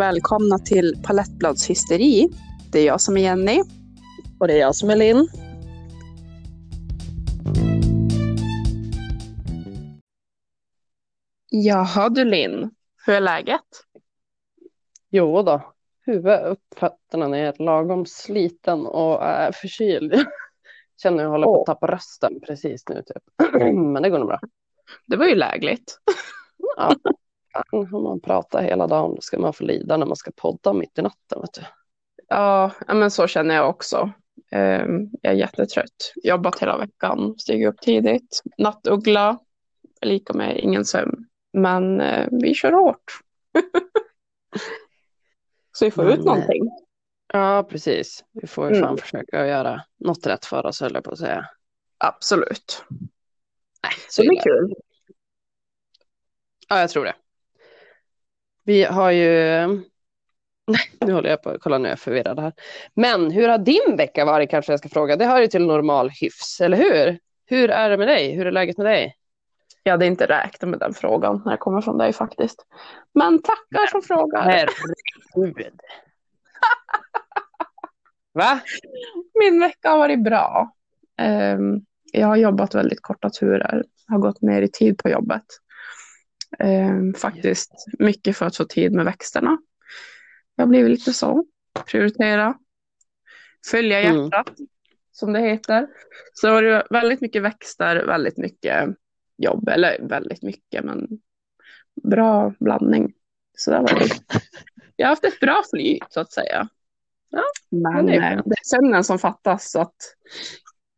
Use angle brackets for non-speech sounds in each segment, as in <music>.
Välkomna till Palettbladshysteri. Det är jag som är Jenny. Och det är jag som är Linn. Jaha du Linn, hur är läget? Jo då, huvudet upp, fötterna ner, lagom sliten och är förkyld. <laughs> Känner jag håller på att tappa rösten precis nu typ. <clears throat> Men det går nog bra. Det var ju lägligt. Ja, om man pratar hela dagen då ska man få lida när man ska podda mitt i natten. Vet du. Ja, men så känner jag också. Ehm, Jag är jättetrött. Jobbat hela veckan, stigit upp tidigt. Nattuggla, lika med ingen sömn. Men eh, vi kör hårt. <laughs> Så vi får Men, ut någonting. Ja, precis. Vi får ju fan Mm. försöka göra något rätt för oss, höll jag på att säga. Absolut. Nej, Så det blir kul. Ja, jag tror det. Vi har ju... Nej, nu håller jag på att kolla nu är jag förvirrad här. Men hur har din vecka varit kanske jag ska fråga. Det hör ju till normal hyfs, eller hur? Hur är det med dig? Hur är läget med dig? Jag hade inte räknat med den frågan när det kommer från dig faktiskt. Men tackar som frågar. Herregud. <laughs> Va? Min vecka har varit bra. Ehm, jag har jobbat väldigt korta turer. Har gått ner i tid på jobbet. Ehm, faktiskt mycket för att få tid med växterna. Jag blivit lite så. Prioritera. Följa Mm. hjärtat, som det heter. Så det var det väldigt mycket växter, väldigt mycket jobb. Eller väldigt mycket, men bra blandning. Så där var det. Jag har haft ett bra flyt, så att säga. Ja, men det är eh, det är sömnen som fattas, så att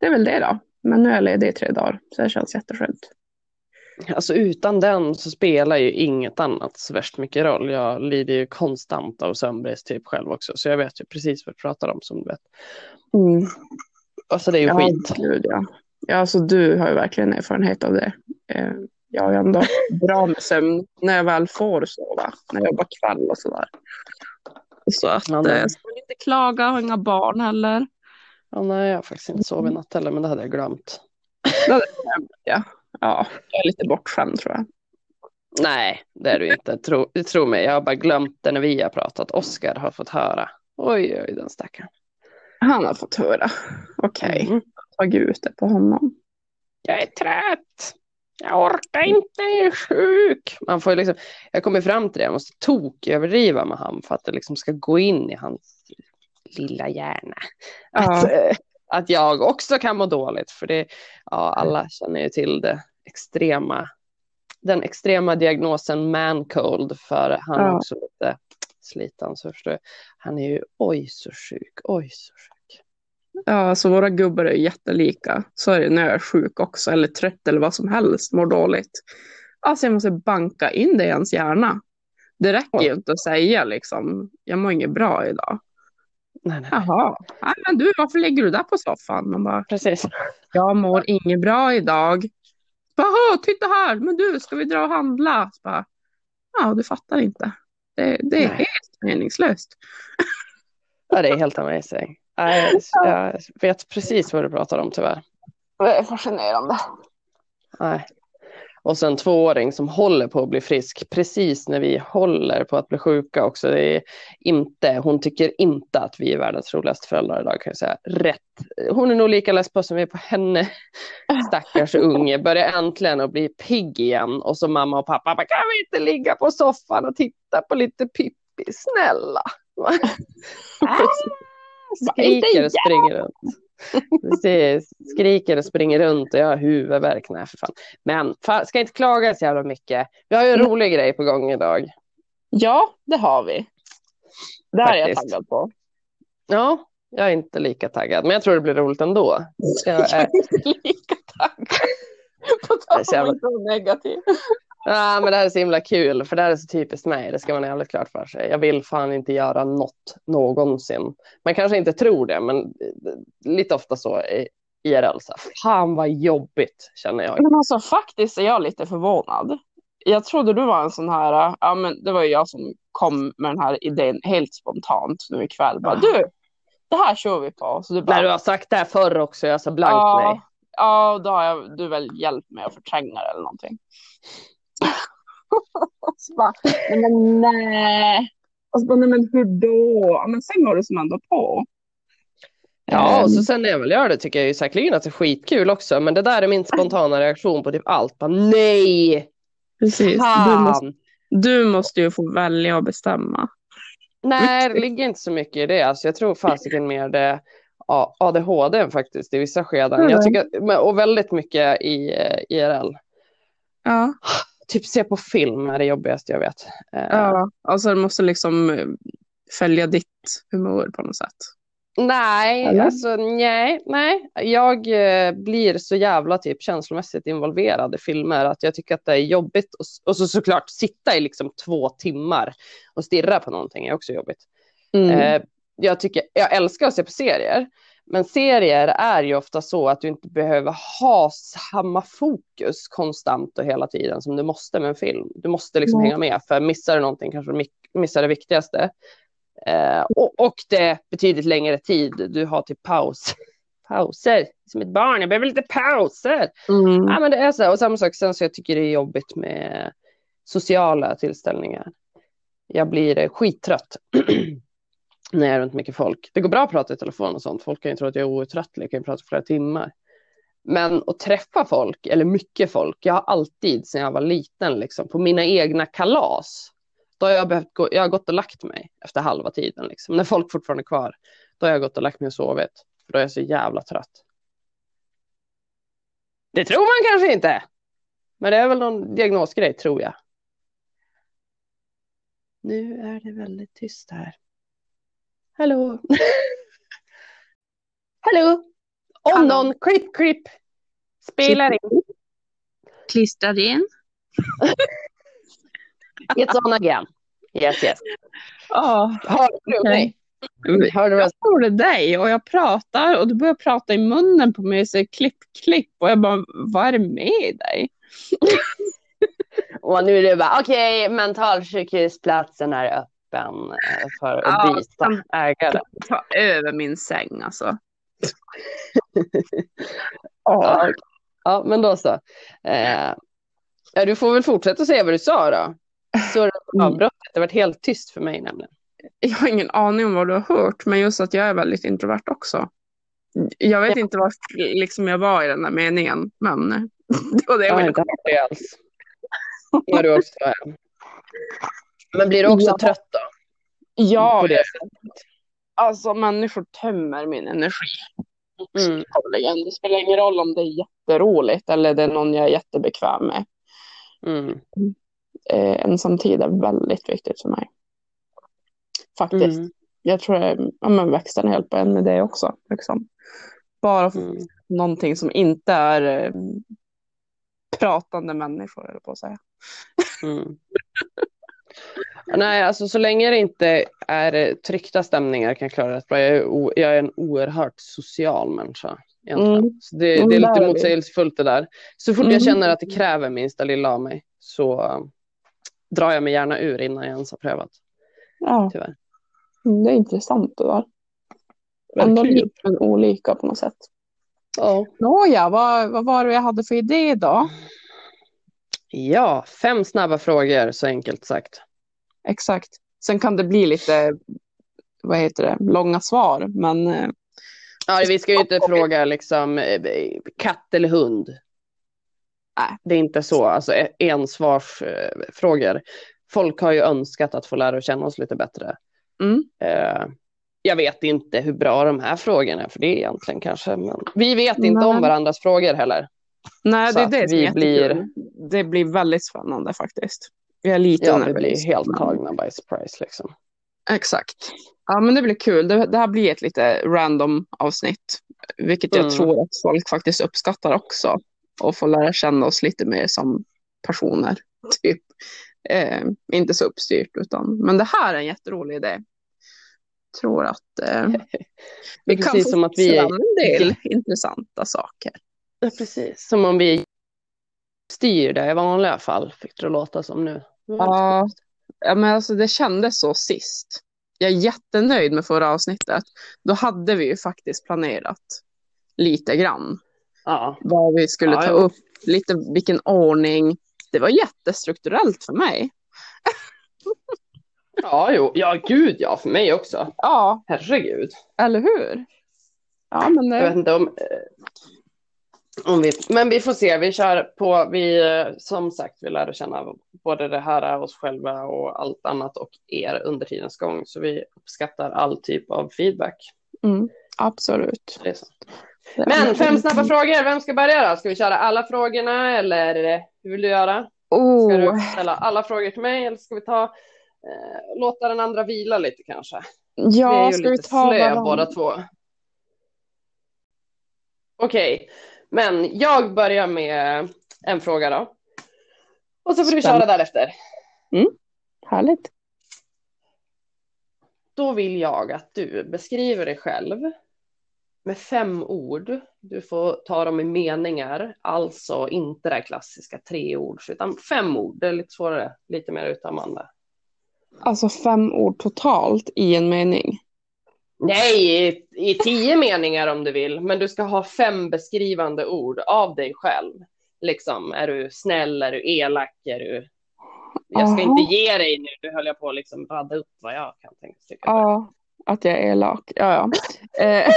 det är väl det då. Men nu är jag ledig i tre dagar, så det känns jätteskönt. Alltså utan den så spelar ju inget annat så värst mycket roll. Jag lider ju konstant av sömnbrist typ själv också. Så jag vet ju precis vad du pratar om som du vet. Alltså det är ju Ja, skit. gud, ja. ja, alltså du har ju verkligen erfarenhet av det. Eh, Jag har ändå bra med sömn när jag väl får sova, när jag jobbar kväll och sådär. Så att Ja, eh, jag ska inte klaga, har inga barn heller. Ja, nej, jag har faktiskt inte sovit natt heller, men det hade jag glömt. Det hade jag glömt, Ja, ja, jag är lite bortskämd tror jag. Nej, det är du inte. Tro, tro mig, jag har bara glömt det när vi har pratat. Oskar har fått höra. Oj, oj, den stackaren. Han har fått höra. Okej, Mm. tagit ut det på honom. Jag är trött. Jag orkar inte, jag är sjuk. Man får liksom, jag kommer fram till det, jag måste tok överdriva med han för att det liksom ska gå in i hans lilla hjärna. Att, Ja, eh, att jag också kan må dåligt. För det, ja, alla känner ju till det extrema, den extrema diagnosen man cold. För han är Ja. också lite sliten. Så förstår jag. Han är ju oj så sjuk, oj så sjuk. ja, så våra gubbar är jättelika. Så är det när jag är sjuk också, eller trött eller vad som helst, mår dåligt. Alltså jag måste banka in det i hans hjärna. Det räcker ju inte att säga liksom, jag mår inget bra idag. Nej, nej, Jaha, Nej, men du, varför lägger du där på soffan? Man bara, precis. jag mår inget bra idag. Jaha, titta här, men du, ska vi dra och handla? Så bara, ja, du fattar inte. Det, det är Nej. helt meningslöst. Ja, det är helt amazing. Nej, Jag vet precis vad du pratar om tyvärr. Det är fascinerande. Nej. Och sen tvååring som håller på att bli frisk precis när vi håller på att bli sjuka också. Det är inte, hon tycker inte att vi är världens roligaste föräldrar idag kan jag säga. Rätt. Hon är nog lika less på som vi är på henne. <laughs> Stackars unge börjar äntligen att bli pigg igen. Och så mamma och pappa bara, kan vi inte ligga på soffan och titta på lite Pippi, snälla. <laughs> Skriker och springer runt. Precis. Skriker och springer runt och jag har huvudvärk. Nej, för fan. Men fan, ska inte klaga så jävla mycket. Vi har ju en Mm. rolig grej på gång idag. Ja, det har vi. Det här är jag taggad på. Ja, jag är inte lika taggad, men jag tror det blir roligt ändå. Jag är, <laughs> lika taggad. <laughs> På är tal jävla- om att vara negativ. Ja, men det här är så himla kul, för det här är så typiskt mig. Det ska man ha jävligt klart för sig. Jag vill fan inte göra något någonsin. Man kanske inte tror det, men eh, lite ofta så i IRL. Så fan vad jobbigt, känner jag. Men alltså faktiskt är jag lite förvånad. Jag trodde du var en sån här, ja men det var ju jag som kom med den här idén helt spontant nu ikväll. Bara, du, det här kör vi på. Så du bara, När du har sagt det här förr också, jag sa blankt ja, nej. ja, då har jag, du väl hjälpt mig att förtränga det eller någonting. Så bara, nej, men nej. Alltså, nej, men hur då? Men sen går det som ändå på. Ja, och så Ehm, sen när jag väl gör det tycker jag ju säkerligen att det är skitkul också. Men det där är min spontana reaktion på typ allt. Bara, nej! precis. Du måste, du måste ju få välja och bestämma. Nej, det ligger inte så mycket i det. Alltså, jag tror fasiken mer det ADHD faktiskt i vissa skeden. Mm. Jag tycker, och väldigt mycket i eh, IRL. Ja. Typ se på film är det jobbigaste jag vet. Eh, ja. Alltså det måste liksom eh, följa ditt humör på något sätt. Nej, Eller? alltså nej, nej. Jag eh, blir så jävla typ känslomässigt involverad i filmer att jag tycker att det är jobbigt. Och, och så såklart sitta i liksom två timmar och stirra på någonting är också jobbigt. Mm. Eh, jag, tycker, jag älskar att se på serier. Men serier är ju ofta så att du inte behöver ha samma fokus konstant och hela tiden som du måste med en film. Du måste liksom Nej. hänga med för missar du någonting kanske du mi- missar det viktigaste. Eh, och, och det är betydligt längre tid. Du har typ paus. <laughs> Pauser. Som ett barn, jag behöver lite pauser. Mm. Ja, men det är så. Och samma sak sen så jag tycker det är jobbigt med sociala tillställningar. Jag blir eh, skittrött <clears throat> när jag är runt mycket folk. Det går bra att prata i telefon och sånt. Folk kan ju tro att jag är outtröttlig. Jag kan ju prata i flera timmar. Men att träffa folk, eller mycket folk. Jag har alltid sedan jag var liten, liksom, på mina egna kalas. Då har jag, behövt gå, jag har gått och lagt mig efter halva tiden. Liksom. När folk fortfarande är kvar. Då har jag gått och lagt mig och sovit. För då är jag så jävla trött. Det tror man kanske inte. Men det är väl någon diagnosgrej, tror jag. Nu är det väldigt tyst här. Hallå? <laughs> Hallå? Om Hallå. någon, klipp, klipp. Spelar in. Klistrar in. <laughs> It's on again. Yes, yes. Ja, Hör du mig? Jag hörde dig och jag pratar och du börjar prata i munnen på mig och säger klipp, klipp och jag bara, vad är det med dig? <laughs> Och nu är det bara, okej, mentalsjukhusplatsen är öppen eh, för att Ja, byta ägare. Ta över min säng alltså. <laughs> Ja, ja, men då så. Eh, ja, du får väl fortsätta säga vad du sa då. Så det <laughs> avbrottet. Det har varit helt tyst för mig nämligen. Jag har ingen aning om vad du har hört, men just att jag är väldigt introvert också. Jag vet inte var liksom jag var i den där meningen, men <laughs> det var det Jag jag har ville inte hört det alls. Ja, du också, ja. Men blir du också Ja. trött då? Ja, På det sättet? alltså människor tömmer min energi. Mm. Det spelar ingen roll om det är jätteroligt eller det är någon jag är jättebekväm med. Mm. Eh, ensamtid är väldigt viktigt för mig. Faktiskt. Mm. Jag tror att ja, men växten hjälper en med det också. Liksom. Bara Mm. någonting som inte är eh, pratande människor, eller på att säga. Mm. <laughs> Nej, alltså så länge det inte är tryckta stämningar kan jag klara det bra. Jag är, o- jag är en oerhört social människa. Mm. Så det, Mm, det är är lite motsägelsefullt det där. Så fort Mm. jag känner att det kräver minsta lilla av mig så eh, drar jag mig gärna ur innan jag ens har prövat. Ja, Tyvärr. det är intressant det där. Ändå lite olika på något sätt. Ja. Nåja, vad, vad var det jag hade för idé då? Ja, fem snabba frågor så enkelt sagt. Exakt. Sen kan det bli lite, vad heter det, långa svar, men eh, Ja, vi ska ju inte fråga liksom eh, katt eller hund. Nej. Det är inte så, alltså eh, ensvarsfrågor. Folk har ju önskat att få lära känna oss lite bättre. mm, Eh, jag vet inte hur bra de här frågorna är för det är egentligen kanske. Men vi vet inte om Nej. varandras frågor heller. Nej, det är det som vi jättekul. Det blir väldigt spännande faktiskt. Vi är lite Ja, vi blir helt men- tagna by surprise liksom. Exakt. Ja, men det blir kul. Det, det här blir ett lite random avsnitt, vilket jag Mm. tror att folk faktiskt uppskattar också. Och få lära känna oss lite mer som personer, <laughs> typ. Eh, inte så uppstyrt, utan. Men det här är en jätterolig idé. Tror att eh, <laughs> vi kan få som att vi är- fram en del <laughs> intressanta saker. Ja, precis. Som om vi styr det i vanliga fall, fick det låta som nu. Ja, ja men alltså det kändes så sist. Jag är jättenöjd med förra avsnittet. Då hade vi ju faktiskt planerat lite grann ja. vad vi skulle Ja, ta jo. upp, lite vilken ordning. Det var jättestrukturellt för mig. <laughs> Ja, jo. Ja, gud ja, för mig också. Ja, Herregud. eller hur? Ja, men Jag vet det, inte om, eh, om vi, men vi får se, vi kör på, vi eh, som sagt, vi lär känna både det här oss själva och allt annat och er under tidens gång, så vi uppskattar all typ av feedback. mm, absolut. Men fem snabba frågor, vem ska börja då? Ska vi köra alla frågorna eller hur vill du göra? Ska Oh, du ställa alla frågor till mig eller ska vi ta, eh, låta den andra vila lite kanske? vi är ja, ju ska vi lite ta slö båda två. Okej, men jag börjar med en fråga då. Och så får du köra därefter. Härligt. Då vill jag att du beskriver dig själv med fem ord. Du får ta dem i meningar, alltså inte det klassiska tre ord, utan fem ord. Det är lite svårare, lite mer uttömmande. Alltså fem ord totalt i en mening. Nej, i, i tio meningar om du vill, men du ska ha fem beskrivande ord av dig själv. Liksom, är du snäll, är du elak, är du... Jag ska Aha. inte ge dig nu, nu höll jag på att liksom radda upp vad jag kan tänka tycka. Ja, att jag är elak. Ja, ja. <laughs> Eh, <laughs>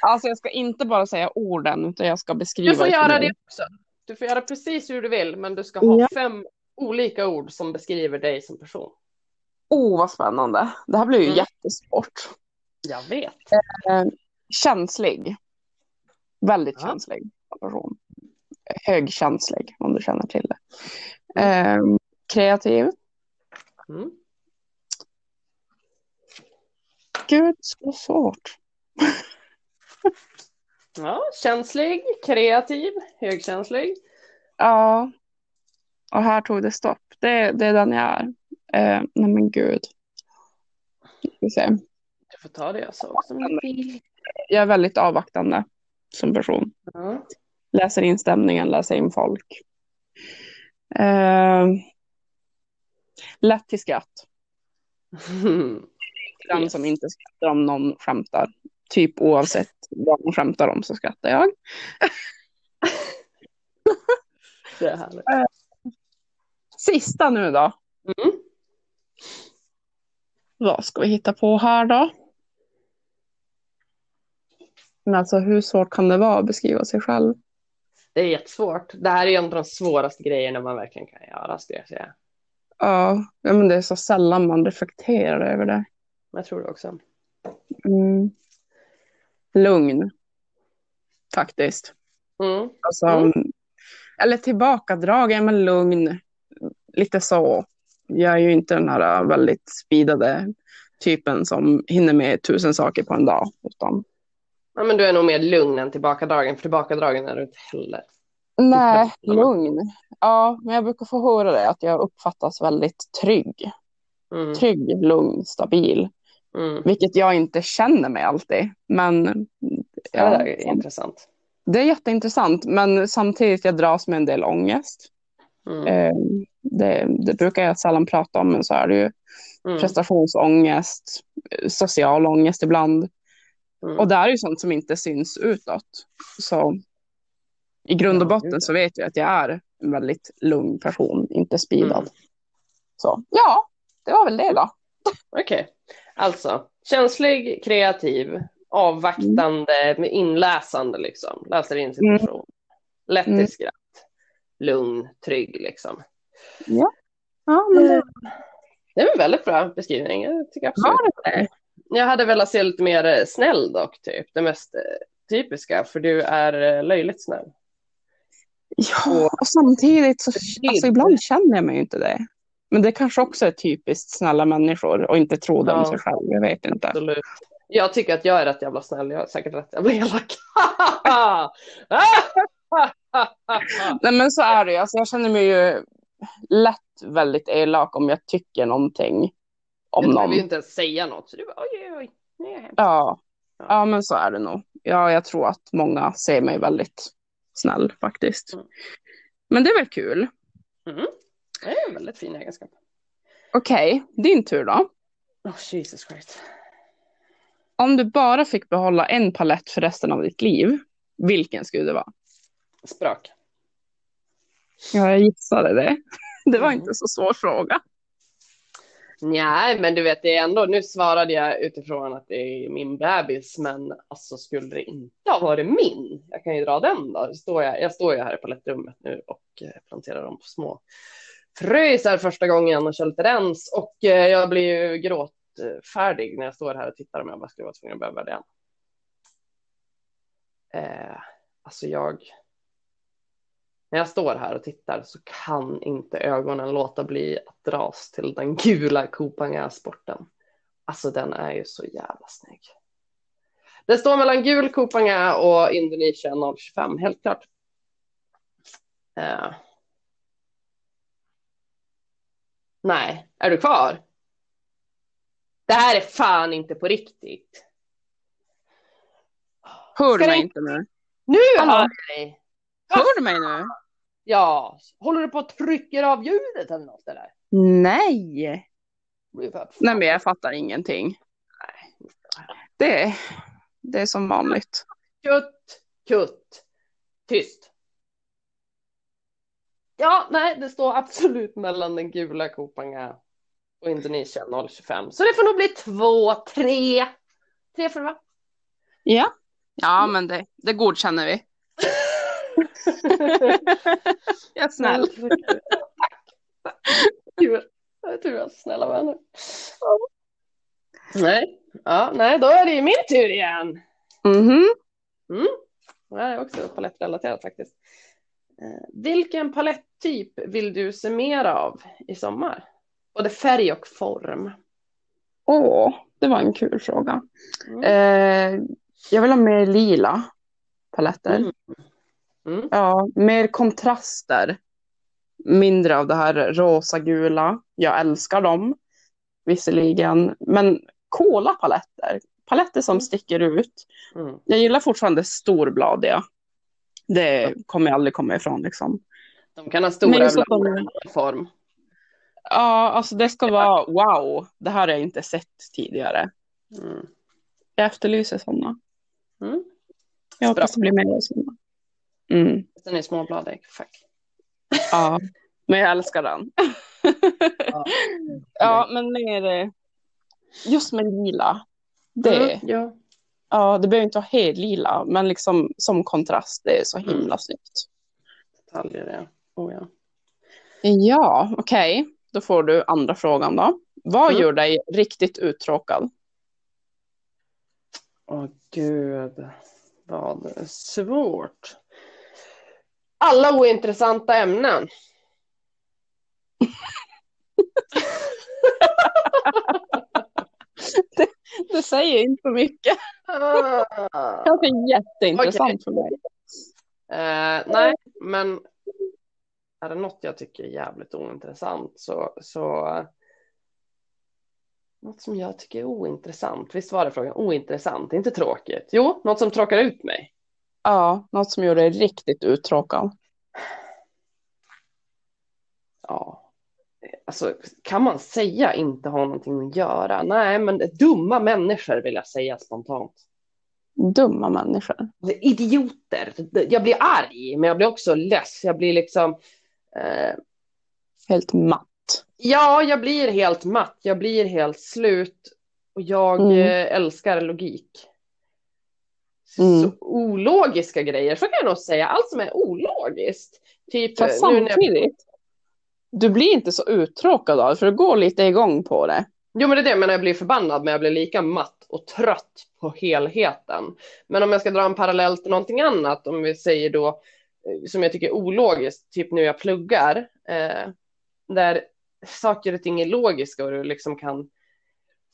alltså jag ska inte bara säga orden utan jag ska beskriva. Du får göra det också. Du får göra precis hur du vill, men du ska ha Ja. fem olika ord som beskriver dig som person. Oh, vad spännande. Det här blir ju Mm. jättesvårt. Jag vet. Eh, känslig. Väldigt Ja. känslig person. Högkänslig om du känner till det. Eh, kreativ. Mm. Gud, så svårt. Ja, känslig, kreativ, högkänslig. Ja. Och här tog det stopp. Det, det är den jag är. Eh, nej men gud. Ska se. Du får ta det jag sa också. Jag är väldigt avvaktande som person. Ja. Läser in stämningen, läser in folk. Eh, lätt till skratt. <laughs> Den Yes. som inte skrattar om någon skämtar. Typ oavsett vad de skämtar om så skrattar jag. <laughs> Det är härligt. Sista nu då. Vad ska vi hitta på här då? Men alltså hur svårt kan det vara att beskriva sig själv? Det är jättesvårt. Det här är en av de svåraste grejerna man verkligen kan göra, skulle jag säga. Ja, ja men det är så sällan man reflekterar över det. Jag tror det också. Mm. Lugn. Faktiskt. Mm. Alltså, Mm. Eller tillbakadragen men lugn. Lite så. Jag är ju inte den här väldigt speedade typen som hinner med tusen saker på en dag. Utan... Ja, men du är nog mer lugn än tillbakadragen, för tillbakadragen är du inte heller. Nej, Ja. lugn. Ja, men jag brukar få höra det att jag uppfattas väldigt trygg. Mm. Trygg, lugn, stabil. Mm. Vilket jag inte känner mig alltid. Men Ja, det är intressant. det är jätteintressant. Men samtidigt jag dras med en del ångest. Mm. Eh, Det, det brukar jag sällan prata om, men så är det ju. Mm. Prestationsångest, social ångest ibland. Mm. Och det är ju sånt som inte syns utåt. Så i grund och botten så vet jag att jag är en väldigt lugn person, inte speedad. Mm. Så ja, det var väl det då. Okej, alltså känslig, kreativ, avvaktande, med inläsande liksom. Läser in Mm. situation. Lätt till Mm. skratt. Lugn, trygg liksom. Ja, men det Det är en väldigt bra beskrivning, jag tycker absolut. var det. Jag hade velat se lite mer eh, snäll dock, typ. Det mest eh, typiska, för du är eh, löjligt snäll. Ja, och samtidigt så alltså, ibland känner jag mig inte det. Men det kanske också är typiskt snälla människor och inte tro det om Ja. sig själv. Jag vet inte. Absolut. Jag tycker att jag är rätt jävla snäll, jag är säkert rätt jävla <laughs> elak. Nej men så är det. Alltså, jag känner mig ju lätt väldigt elak om jag tycker någonting om jag någon. behöver ju inte ens säga något, så du bara oj, oj. Nej. Ja. Ja. men så är det nog. Ja, jag tror att många ser mig väldigt snäll faktiskt. Mm. Men det är väl kul. Mm. Det är en väldigt fin egenskap. Okej, din tur då. Oh, Jesus Christ. Om du bara fick behålla en palett för resten av ditt liv, vilken skulle det vara? Sprak. Ja, jag gissade det. <laughs> Det var Mm. inte så svår fråga. Nej, men du vet, det är ändå, nu svarade jag utifrån att det är min bebis, men alltså skulle det inte ha varit min, jag kan ju dra den då, står jag, jag står ju här i palettrummet nu och eh, planterar dem på små fröisar första gången och kör lite rens och eh, jag blir ju gråtfärdig när jag står här och tittar om jag bara skulle vara tvungen att behöva det. Eh, alltså jag, när jag står här och tittar så kan inte ögonen låta bli att dras till den gula Kopanga-sporten. Alltså den är ju så jävla snygg. Det står mellan gul Kopanga och Indonesia 025, helt klart. Eh. Nej, är du kvar? Det här är fan inte på riktigt. Hör du mig inte nu? Nu hör jag dig! Hör du mig nu? Ja, håller du på att trycka av ljudet eller något eller? Nej. Nej, men jag fattar ingenting. Det, det är som vanligt. Kutt, kutt, tyst. Ja, nej, det står absolut mellan den gula Kopanga och Indonesien 025. Så det får nog bli två, tre. Tre för va? Ja. Ja, men det, det godkänner vi. <laughs> <laughs> Jag är snäll. Tror jag är snälla vänner. Nej, ja, nej, då är det ju min tur igen. Mhm. Mm. Det här är också palettrelaterat faktiskt. Eh, vilken paletttyp vill du se mer av i sommar? Både färg och form. Åh, det var en kul fråga. Mm. Eh, jag vill ha mer lila paletter. Mm. Mm. Ja, mer kontraster. Mindre av det här rosa-gula. Jag älskar dem, visserligen. Men coola paletter. Paletter som Mm. sticker ut. Mm. Jag gillar fortfarande storbladiga. Det kommer jag aldrig komma ifrån. Liksom. De kan ha stora de- i form. Ja, alltså det ska vara wow. Det här har jag inte sett tidigare. Mm. Jag efterlyser sådana. Mm. Jag hoppas det blir mer sådana. Mm. Den är småbladig. Fuck. Ja, <laughs> men jag älskar den. Ja. ja, men mer eh, just med lila. Det, Mm. Ja. ja, det behöver inte vara helt lila, men liksom som kontrast. Det är så himla Mm. snyggt. Detaljer, ja. Oh, ja. Ja, okej. Då får du andra frågan då. Vad Mm. gör dig riktigt uttråkad? Åh gud, vad svårt. Alla ointressanta ämnen. Det säger inte mycket. Ah. Kanske jätteintressant för mig. Eh, nej, men är det något jag tycker är jävligt ointressant så, så något som jag tycker är ointressant. Visst var det frågan? Ointressant, inte tråkigt. Jo, något som tråkar ut mig. Ja, något som gör dig riktigt uttråkad. Ja, alltså kan man säga inte ha någonting att göra? Nej, men dumma människor vill jag säga spontant. Dumma människor. Idioter. Jag blir arg, men jag blir också less. Jag blir liksom eh, Helt matt. Ja, jag blir helt matt. Jag blir helt slut. Och jag Mm. eh, älskar logik. Mm. Så ologiska grejer, så kan jag nog säga. Allt som är ologiskt. Typ, Fast eh, när jag, samtidigt, du blir inte så uttråkad av det, för du går lite igång på det. jo, men det är det, men jag blir förbannad, men jag blir lika matt och trött på helheten. Men om jag ska dra en parallell till någonting annat, om vi säger då, eh, som jag tycker är ologiskt, typ nu jag pluggar, eh, där saker och ting är logiska och du liksom kan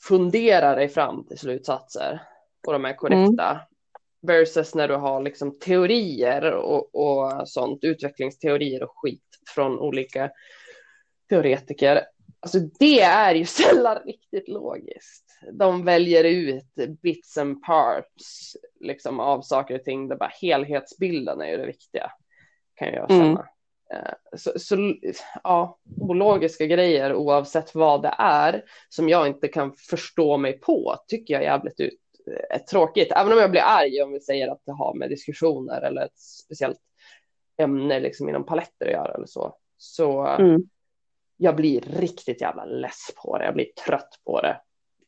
fundera dig fram till slutsatser och de är korrekta. Versus när du har liksom teorier och, och sånt, utvecklingsteorier och skit från olika teoretiker. Alltså det är ju <laughs> sällan riktigt logiskt. De väljer ut bits and parts liksom, av saker och ting. Det bara helhetsbilden är ju det viktiga. Kan jag känna. Mm. Så, så ja, ologiska grejer oavsett vad det är som jag inte kan förstå mig på tycker jag är jävligt ut, tråkigt. Även om jag blir arg om vi säger att det har med diskussioner eller ett speciellt ämne liksom inom paletter att göra eller så. Så Mm. jag blir riktigt jävla less på det. Jag blir trött på det.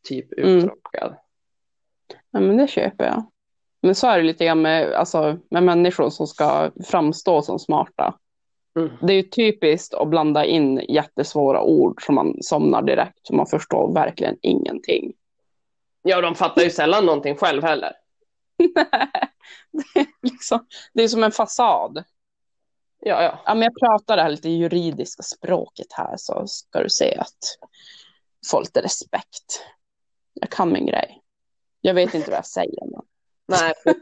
Typ Mm. uttråkad. Ja, men det köper jag. Men så är det lite grann med, alltså, med människor som ska framstå som smarta. Mm. Det är ju typiskt att blanda in jättesvåra ord som man somnar direkt, så man förstår verkligen ingenting. Ja, de fattar ju sällan någonting själv heller. <laughs> det, är liksom, det är som en fasad. Ja, ja. Ja, men jag pratar det här lite juridiska språket här så ska du se att få lite respekt. Jag kan min grej. Jag vet inte vad jag säger. Men... <laughs> Nej, Nej,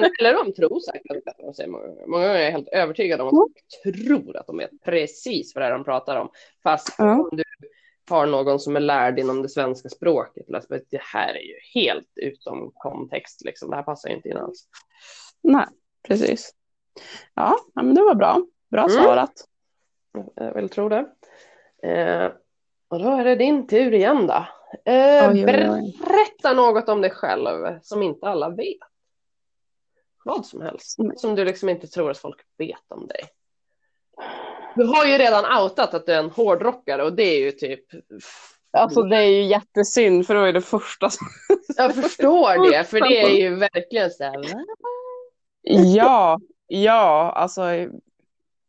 men, eller de tror säkert att de säger många gånger. Många gånger är jag helt övertygad om att de tror att de vet precis vad det är de pratar om. Fast Ja. om du har någon som är lärd inom det svenska språket, att det här är ju helt utom kontext. Liksom. Det här passar ju inte in alls. Nej, precis. Ja, ja, men det var bra. Bra Mm. svarat. Jag vill tro det. Eh, och då är det din tur igen då. Eh, Oj, oj, oj. Berätta något om dig själv som inte alla vet. Vad som helst. Mm. Som du liksom inte tror att folk vet om dig. Du har ju redan outat att du är en hårdrockare och det är ju typ. Alltså det är ju jättesynd för då är det första som... <laughs> Jag förstår det, för det är ju verkligen så här. Ja, ja, alltså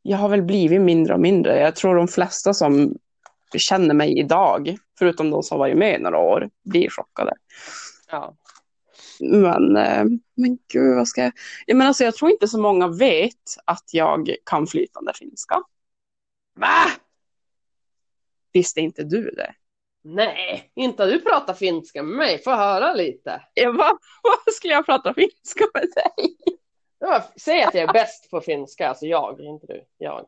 jag har väl blivit mindre och mindre. Jag tror de flesta som känner mig idag, förutom de som varit med i några år, blir chockade. Ja. Men, eh, men gud, vad ska jag... jag menar, alltså, jag tror inte så många vet att jag kan flytande finska. Va? Visste inte du det? Nej, inte du pratat finska med mig. Få höra lite. Bara, <laughs> vad skulle jag prata finska med dig? Ja, Säg att jag är bäst på finska, alltså jag, inte du. Jag.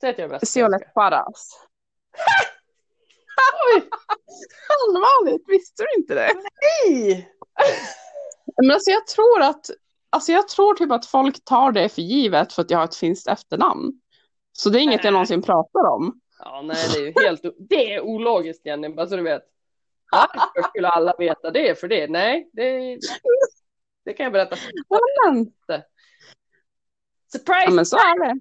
Säg att jag är bäst på finska. paras. <laughs> Oj, Allvarligt, visste du inte det? nej! Men alltså jag tror att, alltså jag tror typ att folk tar det för givet för att jag har ett finskt efternamn. Så det är inget jag någonsin pratar om. Ja, nej, det är ju helt, det är ologiskt Jenny, bara så du vet. Varför skulle alla veta det för det? Nej, det, det kan jag berätta. Men, Surprise! ja, men så är det.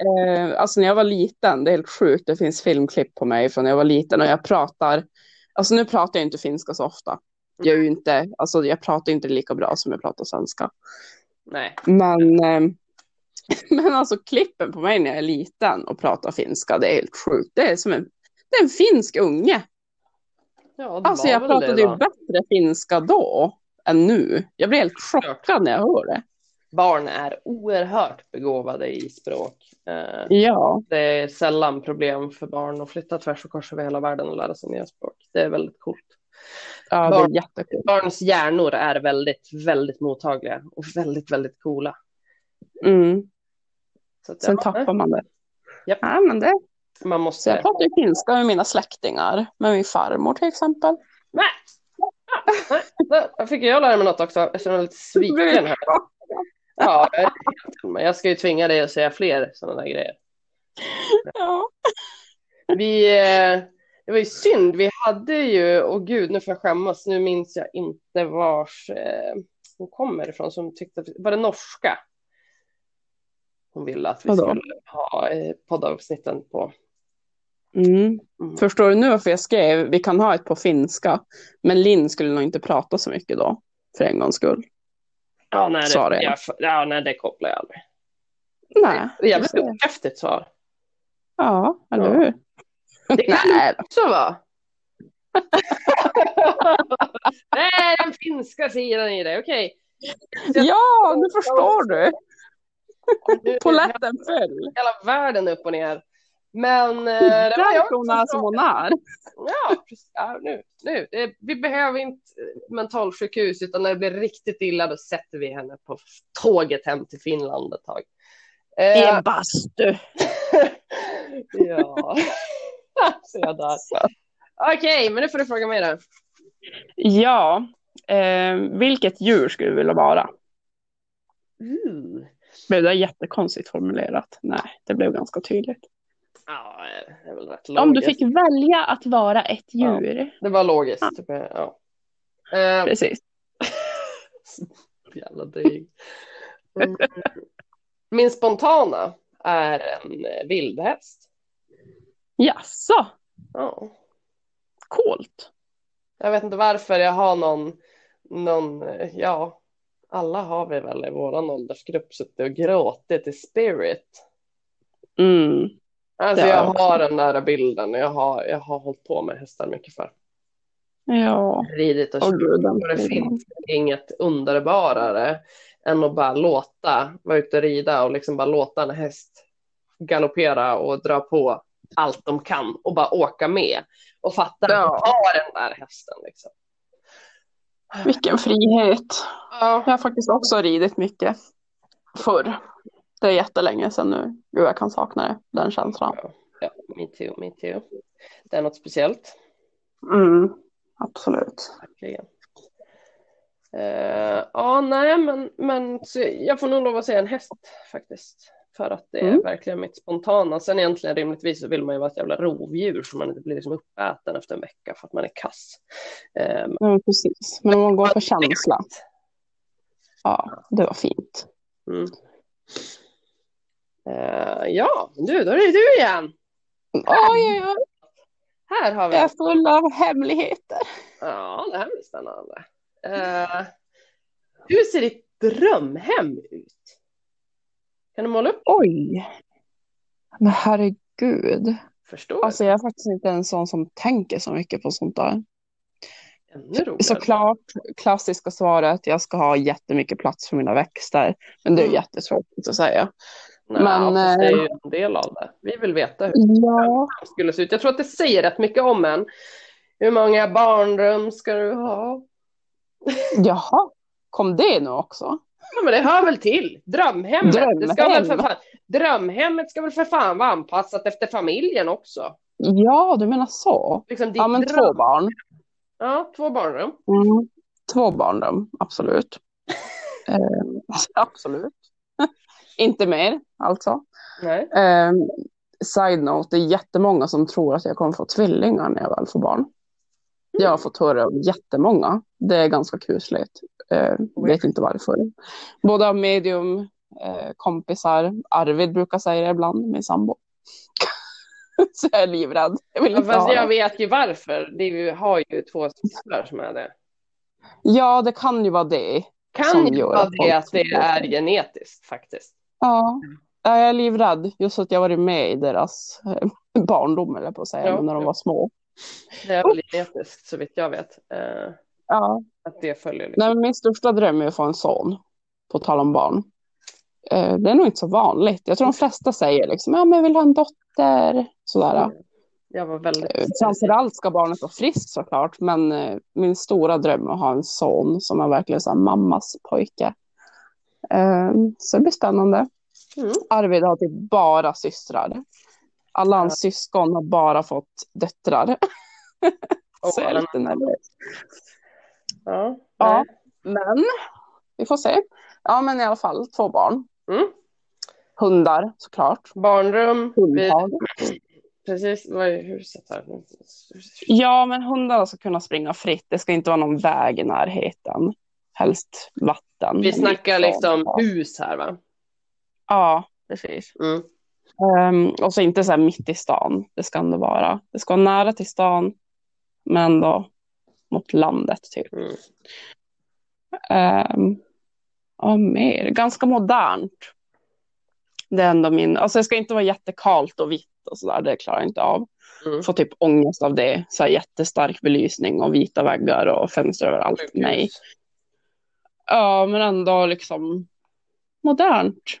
Eh, alltså när jag var liten, det är helt sjukt, det finns filmklipp på mig från när jag var liten och jag pratar, alltså nu pratar jag inte finska så ofta. Jag, är inte, alltså jag pratar inte lika bra som jag pratar svenska. nej. Men, eh, <laughs> men alltså klippen på mig när jag är liten och pratar finska, det är helt sjukt. Det är som en, det är en finsk unge. Ja, Alltså jag pratade ju bättre finska då än nu. Jag blir helt chockad när jag hör det. Barn är oerhört begåvade i språk. Eh, Ja, Det är sällan problem för barn att flytta tvärs och kors över hela världen och lära sig nya språk. Det är väldigt coolt. ja det är Barn-. Barns hjärnor är väldigt, väldigt mottagliga och väldigt, väldigt coola. Mm. Så att, Sen ja, tappar man det. Japp. Ja, men det. man Så måste... jag pratar ju finska med mina släktingar, med min farmor till exempel. Nej! Ja, nej, Där fick jag lära mig något också. Jag känner mig lite sviken här. Ja, men jag ska ju tvinga dig att säga fler sådana där grejer. Ja. Vi, eh, det var ju synd, vi hade ju, och gud nu får jag skämmas, nu minns jag inte vars eh, hon kommer ifrån som tyckte, att- var det norska? Hon ville att vi Vadå? skulle ha eh, poddavsnitten på. Mm. Mm. Förstår du nu varför jag skrev vi kan ha ett på finska, men Linn skulle nog inte prata så mycket då, för en gångs skull. Ja, nej, det, jag, ja, nej, det kopplar jag aldrig. Nej. Det är jävligt ohäftigt svar. Ja, eller Ja. hur? Det kan Nej, också vara. <laughs> Nej, den finska sidan i det, okej. ja, nu förstår du. Poletten föll. hela världen upp och ner. Men eh, det var jag hon är som hon är. Ja, precis. ja nu, nu. Det, vi behöver inte eh, mentalsjukhus utan när det blir riktigt illa då sätter vi henne på tåget hem till Finland ett tag. I Eh, en bastu. <laughs> ja, <laughs> så jag där. Okej, men nu får du fråga mig då. Ja, eh, vilket djur skulle du vilja vara? Uh. Blev det jättekonstigt formulerat? Nej, det blev ganska tydligt. Ja, det är väl rätt Om du logiskt. fick välja att vara ett djur. Det var logiskt. Typ, ja. Eh, Precis. <laughs> Jävla dryg. Mm. Min spontana är en eh, vildhäst. Jaså, Ja. coolt. Jag vet inte varför jag har någon, någon, eh, ja, alla har vi väl i våran åldersgrupp suttit och gråtit i spirit. Mm. Alltså har jag har den där bilden och jag har, jag har hållit på med hästar mycket för. Ja, Ridit och kört. gud. Och det finns inget underbarare än att bara låta, vara ute och rida och liksom bara låta en häst galoppera och dra på allt de kan och bara åka med och fatta Ja. att ha den där hästen. Liksom. Vilken frihet. Ja. Jag har faktiskt också ridit mycket förr. Det är jättelänge sedan nu. Gud, jag kan sakna det, den känslan. ja, me too, me too. Det är något speciellt, Mm, absolut. verkligen. Eh, ja, nej, men, men jag får nog lov att säga en häst faktiskt. För att det är Mm. verkligen mitt spontana. Sen egentligen rimligtvis så vill man ju vara ett jävla rovdjur så man inte blir liksom uppäten efter en vecka för att man är kass. Men- Ja, precis. Men om man går på känsla. Ja, det var fint. mm. eh, ja, du, då är det du igen. Oj, oj, oj. Här har vi Jag är full av hemligheter. Ja, det här blir spännande. Eh, hur ser ditt drömhem ut? Kan du måla upp? Oj. Men herregud. Förstår. Alltså jag är faktiskt inte en sån som tänker så mycket på sånt där. Såklart, klassiska svaret, jag ska ha jättemycket plats för mina växter. Men det är Mm. jättetråkigt att säga. Nej, men, det är eh, ju en del av det. Vi vill veta hur Ja. det skulle se ut. Jag tror att det säger rätt mycket om en. Hur många barnrum ska du ha? Jaha, kom det nu också? Ja, men det hör väl till. Drömhemmet. Det ska väl för Drömhem. fan, drömhemmet ska väl för fan vara anpassat efter familjen också. Ja, du menar så. Liksom Ja, men dröm... två barn. Ja, två barnrum. Mm. Två barnrum, absolut. <laughs> Eh, <laughs> absolut. <laughs> Inte mer, alltså. Nej. Eh, side note, det är jättemånga som tror att jag kommer få tvillingar när jag väl får barn. Jag har fått höra av jättemånga. Det är ganska kusligt. Eh, vet inte varför. Både av medium, eh, kompisar, Arvid brukar säga det ibland, min sambo. <laughs> Så jag är livrädd. Jag vill Ja, inte fast ha jag det. vet ju varför. Det ju, har ju två systrar som är det. Ja, det kan ju vara det. Kan ju vara det att det är genetiskt faktiskt. Ja, jag är livrädd. Just att jag varit med i deras eh, barndom, eller på att säga, Ja, när de ja. var små. Det är väl genetiskt så vitt jag vet. Eh, Ja. att det följer. Liksom. Nej, min största dröm är att få en son, på tal om barn. Eh, det är nog inte så vanligt. Jag tror de flesta säger liksom, ja men jag vill ha en dotter. Sådär. Jag var väldigt... Eh, Framförallt ska barnet vara friskt såklart, men eh, min stora dröm är att ha en son som är verkligen så mammas pojke. Eh, så det blir spännande. Mm. Arvid har typ bara systrar. Alla hans syskon har bara fått döttrar. <laughs> så jag är lite nervös. Ja. Ja. Men vi får se. Ja, men i alla fall två barn. Mm. Hundar såklart. Barnrum. Vi, Hundhag. precis. Vad är huset här? Ja, men hundarna ska kunna springa fritt. Det ska inte vara någon väg i närheten. Helst vatten. Vi snackar liksom hus här va? ja precis. Mm. Ehm, och så inte så här mitt i stan. Det ska ändå vara. Det ska vara nära till stan. Men ändå mot landet typ. Mm. Um, ja, mer. Ganska modernt. Det är ändå min. Alltså det ska inte vara jättekalt och vitt och sådär. Det klarar jag inte av. Mm. Får typ ångest av det. Så här jättestark belysning och vita väggar och fönster överallt. Nej. Ja, men ändå liksom modernt.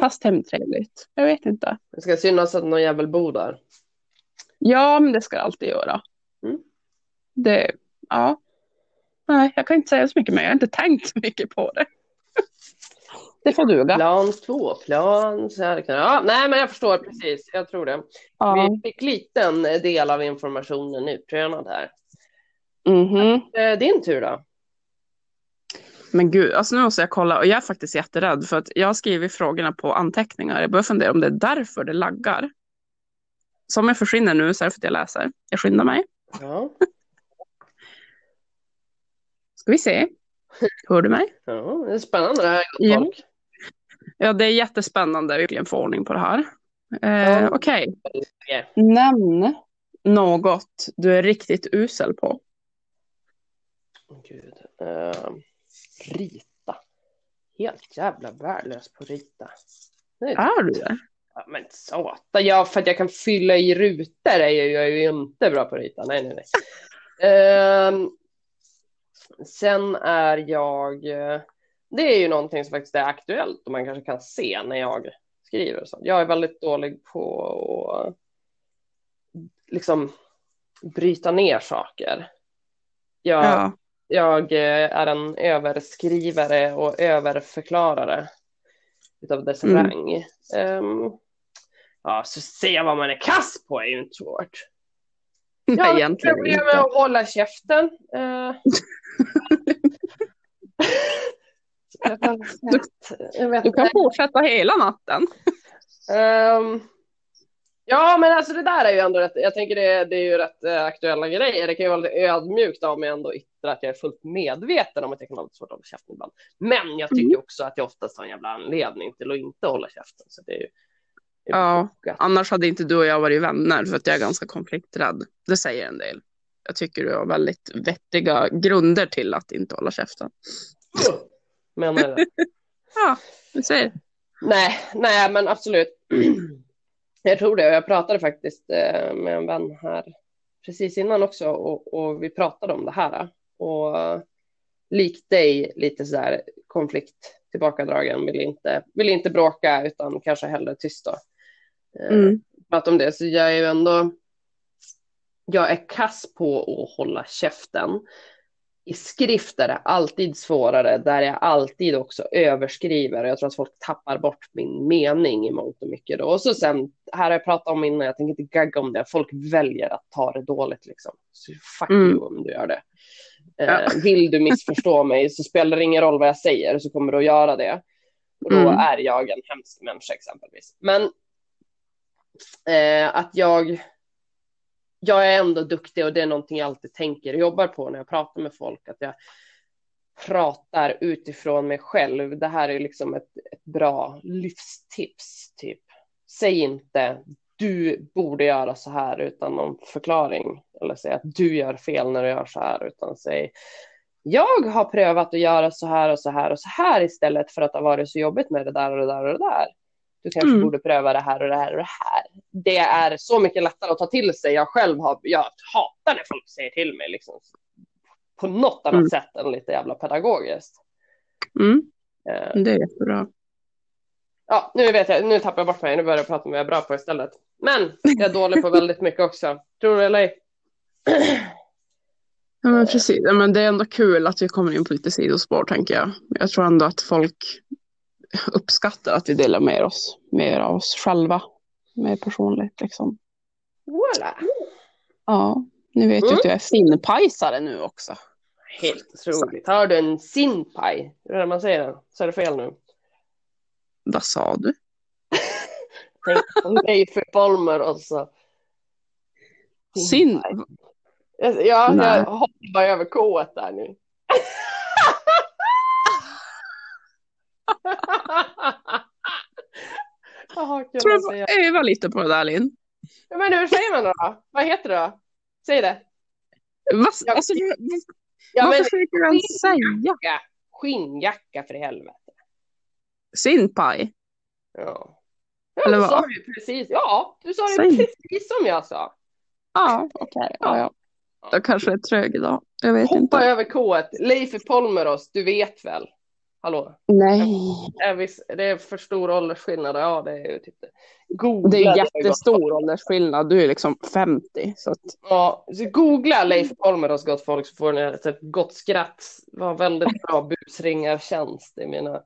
Fast hemtrevligt. Jag vet inte. Det ska synas att någon jävel bor där. Ja, men det ska jag alltid göra. Mm. Det, ja. Nej, jag kan inte säga så mycket mer. Jag har inte tänkt så mycket på det. <laughs> Det får duga. Plan två, plan Ja, nej, men jag förstår precis. Jag tror det. Ja. Vi fick liten del av informationen uttränad här. Mhm. Eh, Din tur då? Men gud, alltså nu måste jag kolla. Och jag är faktiskt jätterädd för att jag har skrivit frågorna på anteckningar. Jag börjar fundera om det är därför det laggar. Så om jag försvinner nu så är det för att jag läser. Jag skyndar mig. Ja, Ska vi se. Hör du mig? ja det är spännande det här. Ja. Ja, det är jättespännande att verkligen få ordning på det här. Eh, Ja. Okej, Okej. nämn något du är riktigt usel på. Gud. Eh, rita. Helt jävla värdelös på att rita. Nej, Är du det? Ja, men satan, ja, för att jag kan fylla i rutor är jag, jag är ju inte bra på att rita. Nej, nej, nej. Ehm, sen är jag, eh, det är ju någonting som faktiskt är aktuellt och man kanske kan se när jag skriver. Så. Jag är väldigt dålig på att liksom bryta ner saker. Jag, Ja. Jag eh, är en överskrivare och överförklarare utav dess Mm. rang. Ehm, ja, så se vad man är kass på är ju inte svårt. <laughs> Nej, Jag har problem med inte. att hålla käften. Eh. <laughs> jag vet. Jag vet Du kan fortsätta hela natten. Ehm, ja, men alltså det där är ju ändå rätt, jag tänker det, det är ju rätt eh, aktuella grejer. Det kan ju vara lite ödmjukt av mig ändå yttra att jag är fullt medveten om att jag kan ha lite svårt att hålla käften ibland. Men jag tycker också att jag oftast har en jävla anledning till att inte hålla käften. Så det är ju, det är Ja. befogat. Annars hade inte du och jag varit vänner för att jag är ganska konflikträdd. Det säger en del. Jag tycker du har väldigt vettiga grunder till att inte hålla käften. Menar du? <laughs> Ja, du säger. Nej, nej, men absolut. <clears throat> Jag tror det. Jag pratade faktiskt eh, med en vän här precis innan också och, och vi pratade om det här. Och likt dig, lite så där konflikt tillbakadragen, vill inte, vill inte bråka utan kanske hellre tyst då. Eh, Mm. Prata om det, så jag är ju ändå, jag är kass på att hålla käften. I skrift är det alltid svårare, där jag alltid också överskriver. Jag tror att folk tappar bort min mening i mångt och mycket. Då. Och så sen, här har jag pratat om innan, jag tänker inte gagga om det, folk väljer att ta det dåligt liksom. Så fuck Mm. you om du gör det. Ja. Eh, <laughs> vill du missförstå mig så spelar det ingen roll vad jag säger så kommer du att göra det. Och då Mm. är jag en hemsk människa exempelvis. Men eh, att jag, jag är ändå duktig och det är någonting jag alltid tänker och jobbar på när jag pratar med folk. Att jag pratar utifrån mig själv. Det här är liksom ett, ett bra livstips. Typ. Säg inte du borde göra så här utan någon förklaring. Eller säg att du gör fel när du gör så här. Utan säg jag har prövat att göra så här och så här och så här istället för att det har varit så jobbigt med det där och det där och det där. Du kanske Mm. borde pröva det här och det här och det här. Det är så mycket lättare att ta till sig. Jag själv har, jag hatar när folk säger till mig liksom, på något annat Mm. sätt än lite jävla pedagogiskt. Mm. Eh, Det är jättebra. ja, nu vet jag, nu tappar jag bort mig. Nu börjar jag prata om vad jag är bra på istället. Men jag är dålig på <laughs> väldigt mycket också. Tror du eller ej? Ja, men precis. Men det är ändå kul att vi kommer in på lite sidospår, tänker jag. Jag tror ändå att folk uppskattar att vi delar med oss mer av oss själva. Mer personligt, liksom. Voilà. Ja, nu vet jag Mm. att jag är finpajsare nu också. Helt otroligt. Har du en sinpaj? Hur är det man säger? Så är det fel nu. Vad sa du? <laughs> Tänk på Leif Bolmer och så. Sin... Ja, Nej. jag hoppar över K där nu. <laughs> Kul tror du får öva lite på det där, Linn. Men hur säger man då? Vad heter det då? Säg det. Vad, Ja. alltså, vad, Ja, vad men försöker ens säga? skinnjacka. För helvete. Sinpaj? Ja. Ja, Eller du vad? sa det ju precis. Ja, du sa det Säg. precis som jag sa. Ja, okej. Ja, ja. Jag kanske är trög idag. Jag vet Hoppa inte. över K. Leif Polmeros, du vet väl? Hallå? Nej. Är vi, det är för stor åldersskillnad. Ja, det är ju typ det. Googla Det är jättestor åldersskillnad. Du är liksom 50. Så att, Ja, så googla Leif Polmeros gott folk så får ni ett gott skratt. Det var väldigt bra busringartjänst i mina